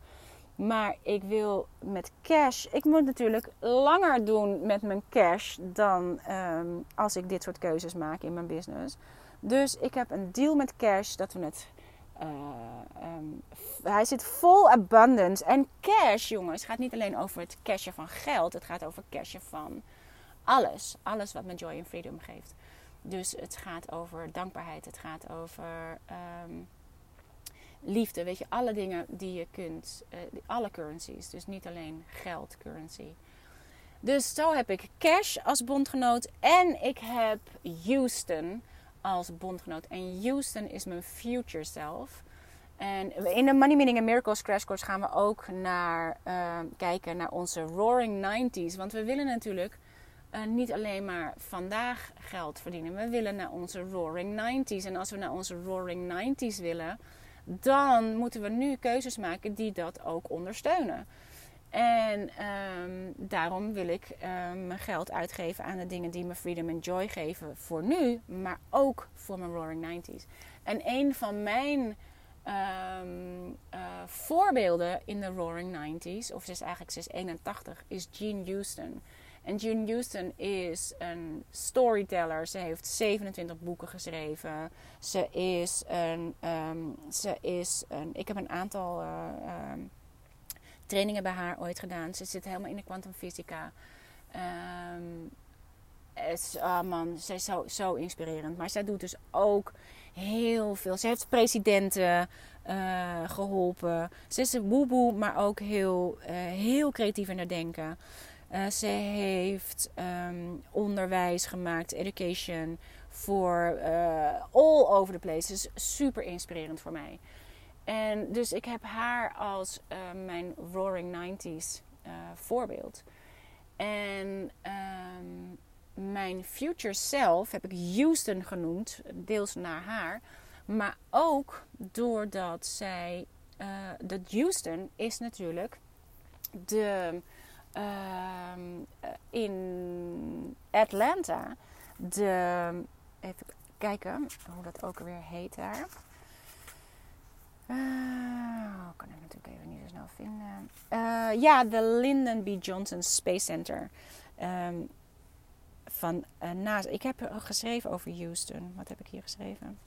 Maar ik wil met cash. Ik moet natuurlijk langer doen met mijn cash dan um, als ik dit soort keuzes maak in mijn business. Dus ik heb een deal met cash dat we het. Uh, um, hij zit vol abundance. En cash, jongens, gaat niet alleen over het cashen van geld. Het gaat over cashen van alles. Alles wat me joy en freedom geeft. Dus het gaat over dankbaarheid, het gaat over ehm, liefde. Weet je, alle dingen die je kunt, uh, alle currencies. Dus niet alleen geld, currency. Dus zo heb ik Cash als bondgenoot en ik heb Houston als bondgenoot. En Houston is mijn future self. En in de Money Meaning and Miracles Crash Course gaan we ook naar, uh, kijken naar onze Roaring 90s. Want we willen natuurlijk uh, niet alleen maar vandaag geld verdienen. We willen naar onze Roaring 90s. En als we naar onze Roaring 90s willen, dan moeten we nu keuzes maken die dat ook ondersteunen. En um, daarom wil ik um, mijn geld uitgeven aan de dingen die me freedom en joy geven voor nu, maar ook voor mijn Roaring 90s. En een van mijn um, uh, voorbeelden in de Roaring 90s, of ze is eigenlijk ze is 81, is Jean Houston. En Jean Houston is een storyteller. Ze heeft 27 boeken geschreven. Ze is een. Um, ze is een ik heb een aantal uh, um, trainingen bij haar ooit gedaan. Ze zit helemaal in de kwantumfysica. Um, man, ze is zo, inspirerend. Maar zij doet dus ook heel veel. Ze heeft presidenten uh, geholpen. Ze is een boeboe, maar ook heel, uh, heel creatief in haar denken. Uh, ze heeft um, onderwijs gemaakt, education, voor all over the place. Dus super inspirerend voor mij. En dus ik heb haar als mijn Roaring 90s voorbeeld. En um, mijn future self heb ik Houston genoemd, deels naar haar. Maar ook doordat zij, dat Houston is natuurlijk de, in Atlanta, de, even kijken hoe dat ook weer heet daar. Uh, kan ik natuurlijk even niet zo snel vinden. Uh, ja, de Lyndon B. Johnson Space Center. Um, van NASA. Ik heb geschreven over Houston. Wat heb ik hier geschreven?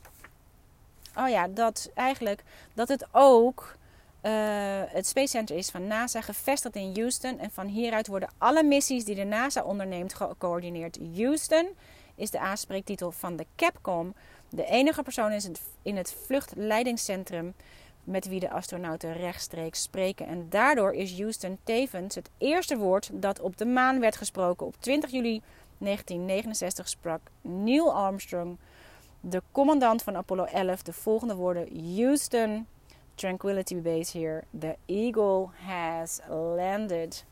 Oh ja, dat eigenlijk dat het ook uh, het Space Center is van NASA gevestigd in Houston. En van hieruit worden alle missies die de NASA onderneemt gecoördineerd. Houston is de aanspreektitel van de Capcom. De enige persoon is in het vluchtleidingscentrum met wie de astronauten rechtstreeks spreken. En daardoor is Houston tevens het eerste woord dat op de maan werd gesproken op 20 juli 1969 sprak Neil Armstrong, de commandant van Apollo 11, de volgende woorden: Houston, Tranquility Base here. The Eagle has landed.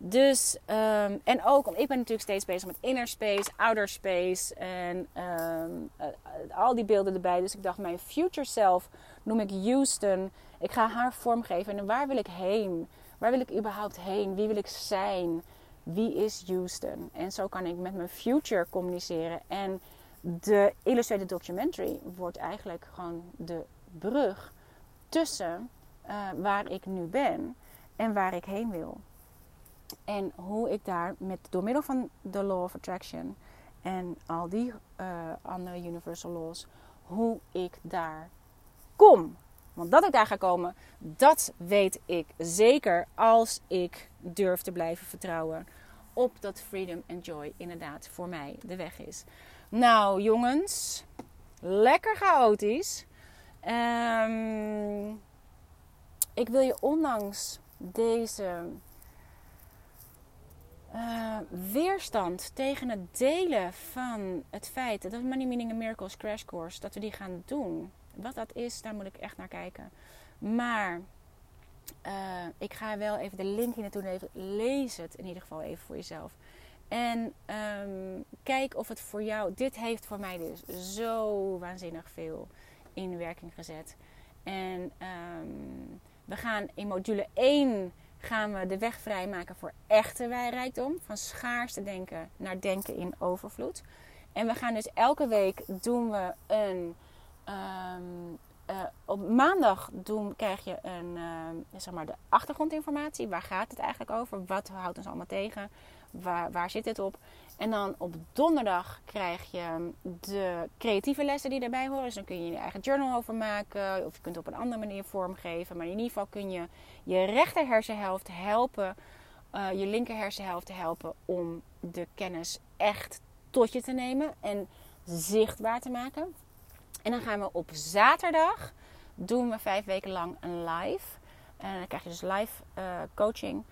Dus, um, en ook, ik ben natuurlijk steeds bezig met inner space, outer space en um, uh, al die beelden erbij. Dus ik dacht, mijn future self noem ik Houston. Ik ga haar vormgeven en waar wil ik heen? Waar wil ik überhaupt heen? Wie wil ik zijn? wie is Houston? En zo kan ik met mijn future communiceren. En de illustrated documentary wordt eigenlijk gewoon de brug tussen uh, waar ik nu ben en waar ik heen wil. En hoe ik daar met, door middel van de Law of Attraction en al die uh, andere Universal Laws, hoe ik daar kom. Want dat ik daar ga komen, dat weet ik zeker als ik durf te blijven vertrouwen op dat freedom and joy inderdaad voor mij de weg is. Nou jongens, lekker chaotisch. Um, ik wil je ondanks deze uh, weerstand tegen het delen van het feit dat Money Meaning and Miracles Crash Course, dat we die gaan doen. Wat dat is, daar moet ik echt naar kijken. Maar uh, ik ga wel even de link hier naartoe even. Lees het in ieder geval even voor jezelf. En um, kijk of het voor jou. Dit heeft voor mij dus zo waanzinnig veel in werking gezet. En um, we gaan in module 1 gaan we de weg vrijmaken voor echte rijkdom. Van schaarste denken naar denken in overvloed. En we gaan dus elke week doen we een um, uh, op maandag doen, krijg je een, uh, zeg maar de achtergrondinformatie. Waar gaat het eigenlijk over? Wat houdt ons allemaal tegen? Waar, waar zit dit op? En dan op donderdag krijg je de creatieve lessen die daarbij horen. Dus dan kun je je eigen journal over maken. Of je kunt het op een andere manier vormgeven. Maar in ieder geval kun je je rechter hersenhelft helpen. Uh, je linker hersenhelft helpen om de kennis echt tot je te nemen en zichtbaar te maken. En dan gaan we op zaterdag doen we vijf weken lang een live. En dan krijg je dus live uh, coaching.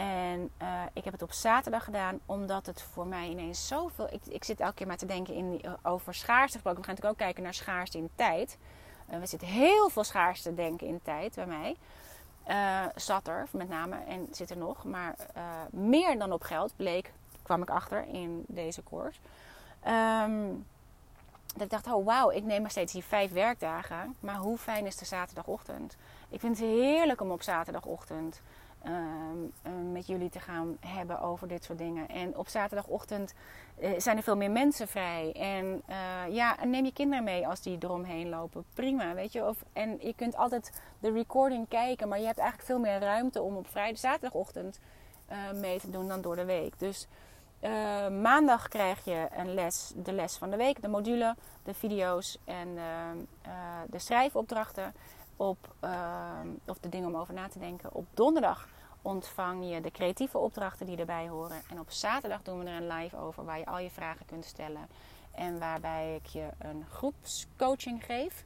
En uh, ik heb het op zaterdag gedaan, omdat het voor mij ineens zoveel. Ik, ik zit elke keer maar te denken in die, over schaarste gesproken. We gaan natuurlijk ook kijken naar schaarste in tijd. Uh, we zitten heel veel schaarste denken in tijd bij mij. Zat er met name en zit er nog. Maar meer dan op geld bleek, kwam ik achter in deze koers. Um, dat ik dacht, oh wauw, ik neem maar steeds die vijf werkdagen. Maar hoe fijn is de zaterdagochtend? Ik vind het heerlijk om op zaterdagochtend met jullie te gaan hebben over dit soort dingen. En op zaterdagochtend uh, zijn er veel meer mensen vrij. En uh, ja, neem je kinderen mee als die eromheen lopen. Prima, weet je. Of, en je kunt altijd de recording kijken. Maar je hebt eigenlijk veel meer ruimte om op vrijdag, zaterdagochtend mee te doen dan door de week. Dus maandag krijg je een les, de les van de week, de module, de video's en uh, de schrijfopdrachten. Op, of de dingen om over na te denken. Op donderdag ontvang je de creatieve opdrachten die erbij horen. En op zaterdag doen we er een live over waar je al je vragen kunt stellen. En waarbij ik je een groepscoaching geef.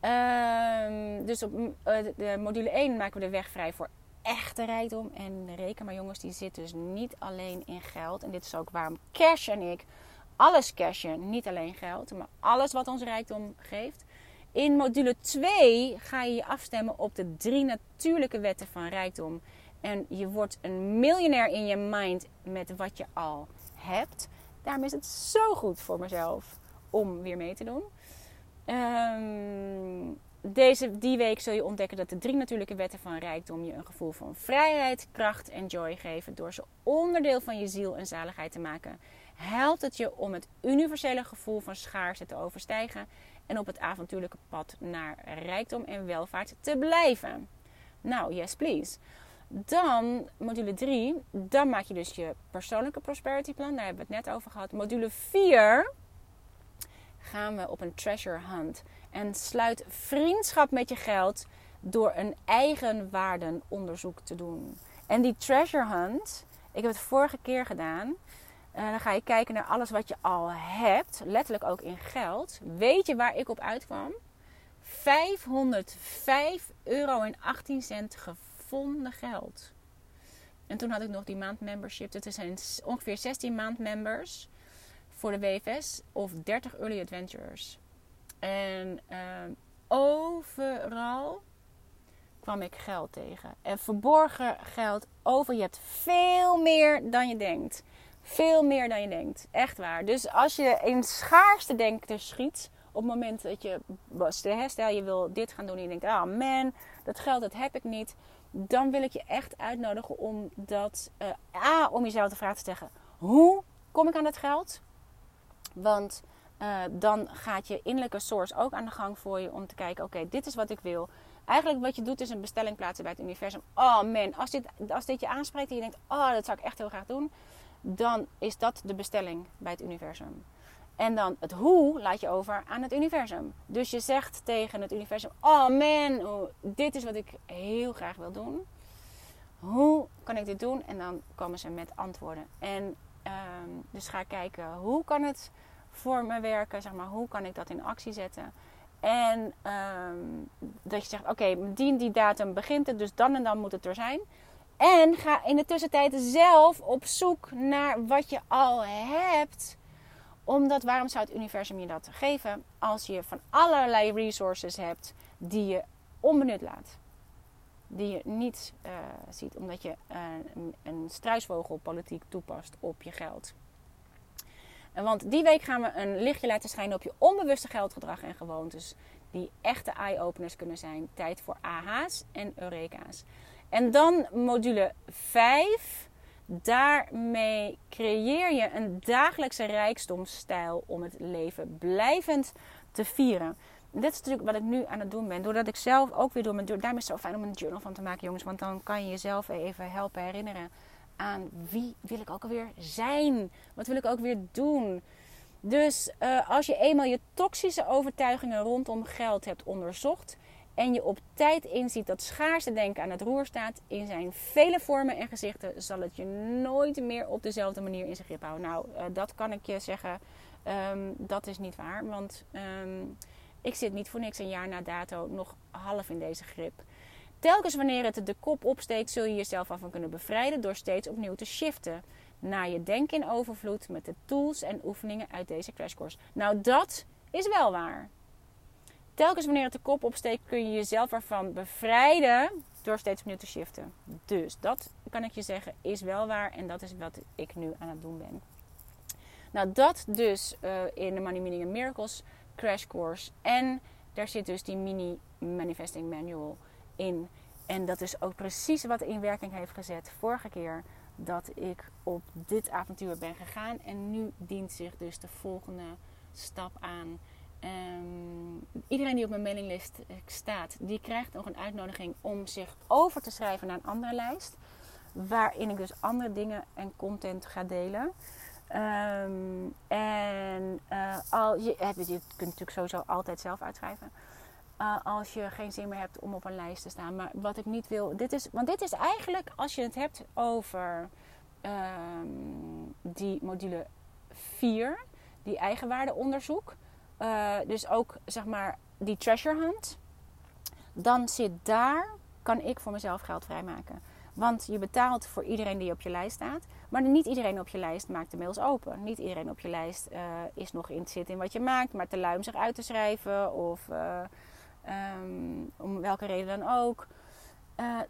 Ehm, dus op de module 1 maken we de weg vrij voor echte rijkdom. En reken maar jongens, die zit dus niet alleen in geld. En dit is ook waarom Cash en ik alles cashen. Niet alleen geld, maar alles wat ons rijkdom geeft. In module 2 ga je je afstemmen op de drie natuurlijke wetten van rijkdom. En je wordt een miljonair in je mind met wat je al hebt. Daarom is het zo goed voor mezelf om weer mee te doen. Um, deze, die week zul je ontdekken dat de drie natuurlijke wetten van rijkdom je een gevoel van vrijheid, kracht en joy geven. Door ze onderdeel van je ziel en zaligheid te maken, helpt het je om het universele gevoel van schaarste te overstijgen en op het avontuurlijke pad naar rijkdom en welvaart te blijven. Nou, yes please. Dan, module 3, dan maak je dus je persoonlijke prosperity plan. Daar hebben we het net over gehad. Module 4 gaan we op een treasure hunt. En sluit vriendschap met je geld door een eigen waardenonderzoek te doen. En die treasure hunt, ik heb het vorige keer gedaan. Uh, dan ga je kijken naar alles wat je al hebt, letterlijk ook in geld. Weet je waar ik op uitkwam? 505 euro en 18 cent gevonden geld. En toen had ik nog die maandmembership. Het zijn ongeveer 16 maandmembers voor de WFS of 30 early adventures. En uh, overal kwam ik geld tegen. En verborgen geld over. Je hebt veel meer dan je denkt. Veel meer dan je denkt. Echt waar. Dus als je in schaarste denken schiet. Op het moment dat je, stel je wil dit gaan doen en je denkt, ah oh man, dat geld dat heb ik niet. Dan wil ik je echt uitnodigen om dat, uh, A, om jezelf de vraag te stellen. Hoe kom ik aan dat geld? Want uh, dan gaat je innerlijke source ook aan de gang voor je om te kijken: oké, dit is wat ik wil. Eigenlijk wat je doet is een bestelling plaatsen bij het universum. Oh man, als dit, als dit je aanspreekt en je denkt: oh, dat zou ik echt heel graag doen. Dan is dat de bestelling bij het universum. En dan het hoe laat je over aan het universum. Dus je zegt tegen het universum: Oh man, oh, dit is wat ik heel graag wil doen. Hoe kan ik dit doen? En dan komen ze met antwoorden. En um, dus ga kijken hoe kan het voor me werken? Zeg maar, hoe kan ik dat in actie zetten? En um, dat je zegt, oké, okay, die die datum begint het, dus dan en dan moet het er zijn. En ga in de tussentijd zelf op zoek naar wat je al hebt. Omdat waarom zou het universum je dat geven als je van allerlei resources hebt die je onbenut laat? Die je niet uh, ziet omdat je uh, een, een struisvogelpolitiek toepast op je geld. Want die week gaan we een lichtje laten schijnen op je onbewuste geldgedrag en gewoontes. Die echte eye-openers kunnen zijn. Tijd voor AH's en Eureka's. En dan module 5. Daarmee creëer je een dagelijkse rijkdomstijl om het leven blijvend te vieren. Dit is natuurlijk wat ik nu aan het doen ben. Doordat ik zelf ook weer door mijn... Daarom is het zo fijn om een journal van te maken, jongens. Want dan kan je jezelf even helpen herinneren aan wie wil ik ook alweer zijn? Wat wil ik ook weer doen? Dus uh, als je eenmaal je toxische overtuigingen rondom geld hebt onderzocht en je op tijd inziet dat schaarste denken aan het roer staat in zijn vele vormen en gezichten, zal het je nooit meer op dezelfde manier in zijn grip houden. Nou, uh, dat kan ik je zeggen, um, dat is niet waar, want um, ik zit niet voor niks een jaar na dato nog half in deze grip. Telkens wanneer het de kop opsteekt, zul je jezelf af kunnen bevrijden door steeds opnieuw te shiften naar je denken in overvloed met de tools en oefeningen uit deze crashcourse. Nou, dat is wel waar. Telkens wanneer het de kop opsteekt, kun je jezelf ervan bevrijden door steeds opnieuw te shiften. Dus dat kan ik je zeggen is wel waar en dat is wat ik nu aan het doen ben. Nou, dat dus uh, in de Money Meaning and Miracles Crash Course. En daar zit dus die mini Manifesting Manual in. En dat is ook precies wat in werking heeft gezet vorige keer dat ik op dit avontuur ben gegaan. En nu dient zich dus de volgende stap aan. Um, iedereen die op mijn mailinglist eh, staat, die krijgt nog een uitnodiging om zich over te schrijven naar een andere lijst. Waarin ik dus andere dingen en content ga delen. Um, en uh, al, je, kunt natuurlijk sowieso altijd zelf uitschrijven. Uh, als je geen zin meer hebt om op een lijst te staan. Maar wat ik niet wil, dit is, want dit is eigenlijk als je het hebt over um, die module 4, die eigenwaardeonderzoek. Uh, dus ook zeg maar die treasure hunt. Dan zit daar, kan ik voor mezelf geld vrijmaken. Want je betaalt voor iedereen die op je lijst staat. Maar niet iedereen op je lijst maakt de mails open. Niet iedereen op je lijst uh, is nog in zit in wat je maakt. Maar te lui om zich uit te schrijven. Of uh, um, om welke reden dan ook.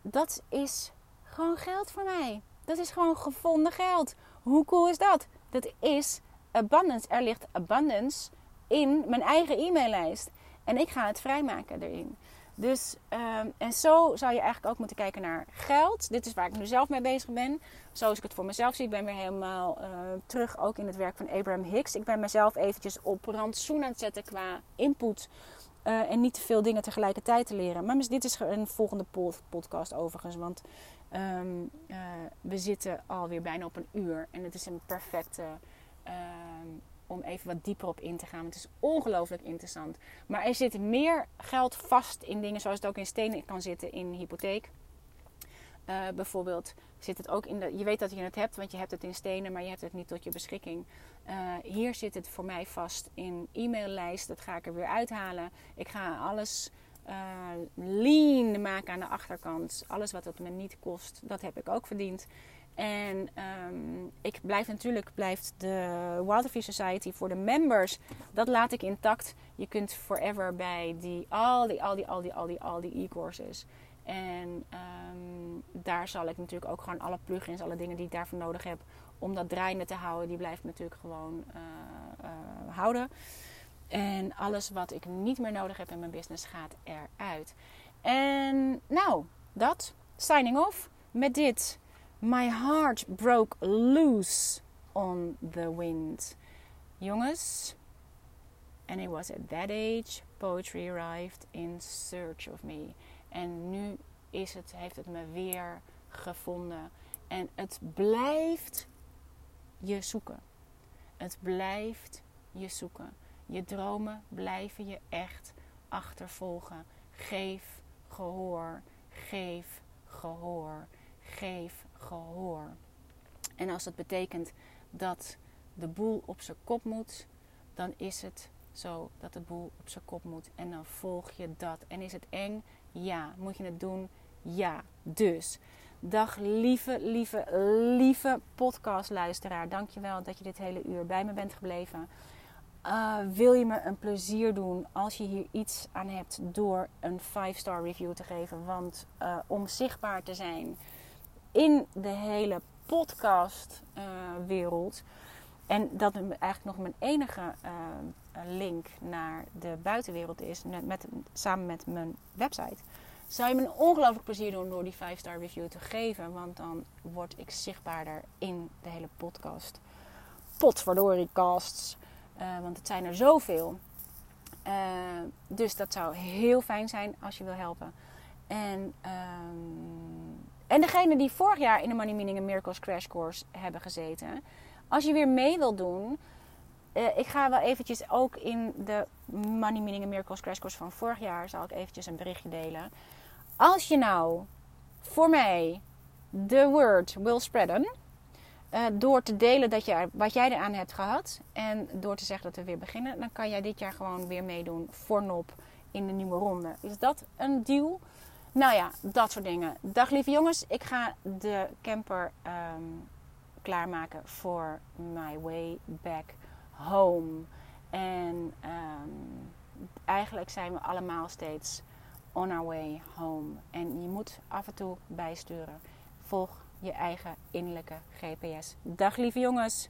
Dat is gewoon geld voor mij. Dat is gewoon gevonden geld. Hoe cool is dat? Dat is abundance. Er ligt abundance in mijn eigen e-maillijst. En ik ga het vrijmaken erin. Dus, um, en zo zou je eigenlijk ook moeten kijken naar geld. Dit is waar ik nu zelf mee bezig ben. Zoals ik het voor mezelf zie. Ik ben weer helemaal uh, terug ook in het werk van Abraham Hicks. Ik ben mezelf eventjes op rantsoen aan het zetten qua input. Uh, en niet te veel dingen tegelijkertijd te leren. Maar dit is een volgende podcast overigens. Want um, uh, we zitten alweer bijna op een uur. En het is een perfecte om even wat dieper op in te gaan. Het is ongelooflijk interessant. Maar er zit meer geld vast in dingen zoals het ook in stenen kan zitten in hypotheek. Uh, bijvoorbeeld zit het ook in de. Je weet dat je het hebt, want je hebt het in stenen, maar je hebt het niet tot je beschikking. Uh, hier zit het voor mij vast in e-maillijst. Dat ga ik er weer uithalen. Ik ga alles uh, lean maken aan de achterkant. Alles wat het me niet kost, dat heb ik ook verdiend. En um, ik blijf natuurlijk, blijft de Wildlife Society voor de members, dat laat ik intact. Je kunt forever bij die, al die, al die, al die, al die, al die e-courses. En um, daar zal ik natuurlijk ook gewoon alle plugins, alle dingen die ik daarvoor nodig heb, om dat draaiende te houden, die blijft natuurlijk gewoon uh, uh, houden. En alles wat ik niet meer nodig heb in mijn business gaat eruit. En nou, dat. Signing off met dit. My heart broke loose on the wind. Jongens, and it was at that age poetry arrived in search of me. En nu is het, heeft het me weer gevonden. En het blijft je zoeken. Het blijft je zoeken. Je dromen blijven je echt achtervolgen. Geef gehoor. Geef gehoor. Geef gehoor. En als dat betekent dat de boel op zijn kop moet, dan is het zo dat de boel op zijn kop moet. En dan volg je dat. En is het eng? Ja. Moet je het doen? Ja. Dus, dag lieve, lieve, lieve podcastluisteraar. Dankjewel dat je dit hele uur bij me bent gebleven. Uh, wil je me een plezier doen als je hier iets aan hebt door een 5-star review te geven? Want uh, om zichtbaar te zijn in de hele podcastwereld. Uh, en dat eigenlijk nog mijn enige uh, link naar de buitenwereld is, met, samen met mijn website. Zou je me een ongelooflijk plezier doen door die 5-star review te geven, want dan word ik zichtbaarder in de hele podcast. Potverdorie casts, uh, want het zijn er zoveel. Uh, dus dat zou heel fijn zijn als je wil helpen. En um, en degene die vorig jaar in de Money Meaning Miracles Crash Course hebben gezeten. Als je weer mee wilt doen, eh, ik ga wel eventjes ook in de Money Meaning Miracles Crash Course van vorig jaar... zal ik eventjes een berichtje delen. Als je nou voor mij de word wil spreaden... eh, door te delen dat je, wat jij eraan hebt gehad... en door te zeggen dat we weer beginnen... dan kan jij dit jaar gewoon weer meedoen voor NOP in de nieuwe ronde. Is dat een deal? Nou ja, dat soort dingen. Dag lieve jongens, ik ga de camper ehm, klaarmaken voor my way back home. En ehm, eigenlijk zijn we allemaal steeds on our way home. En je moet af en toe bijsturen. Volg je eigen innerlijke GPS. Dag lieve jongens.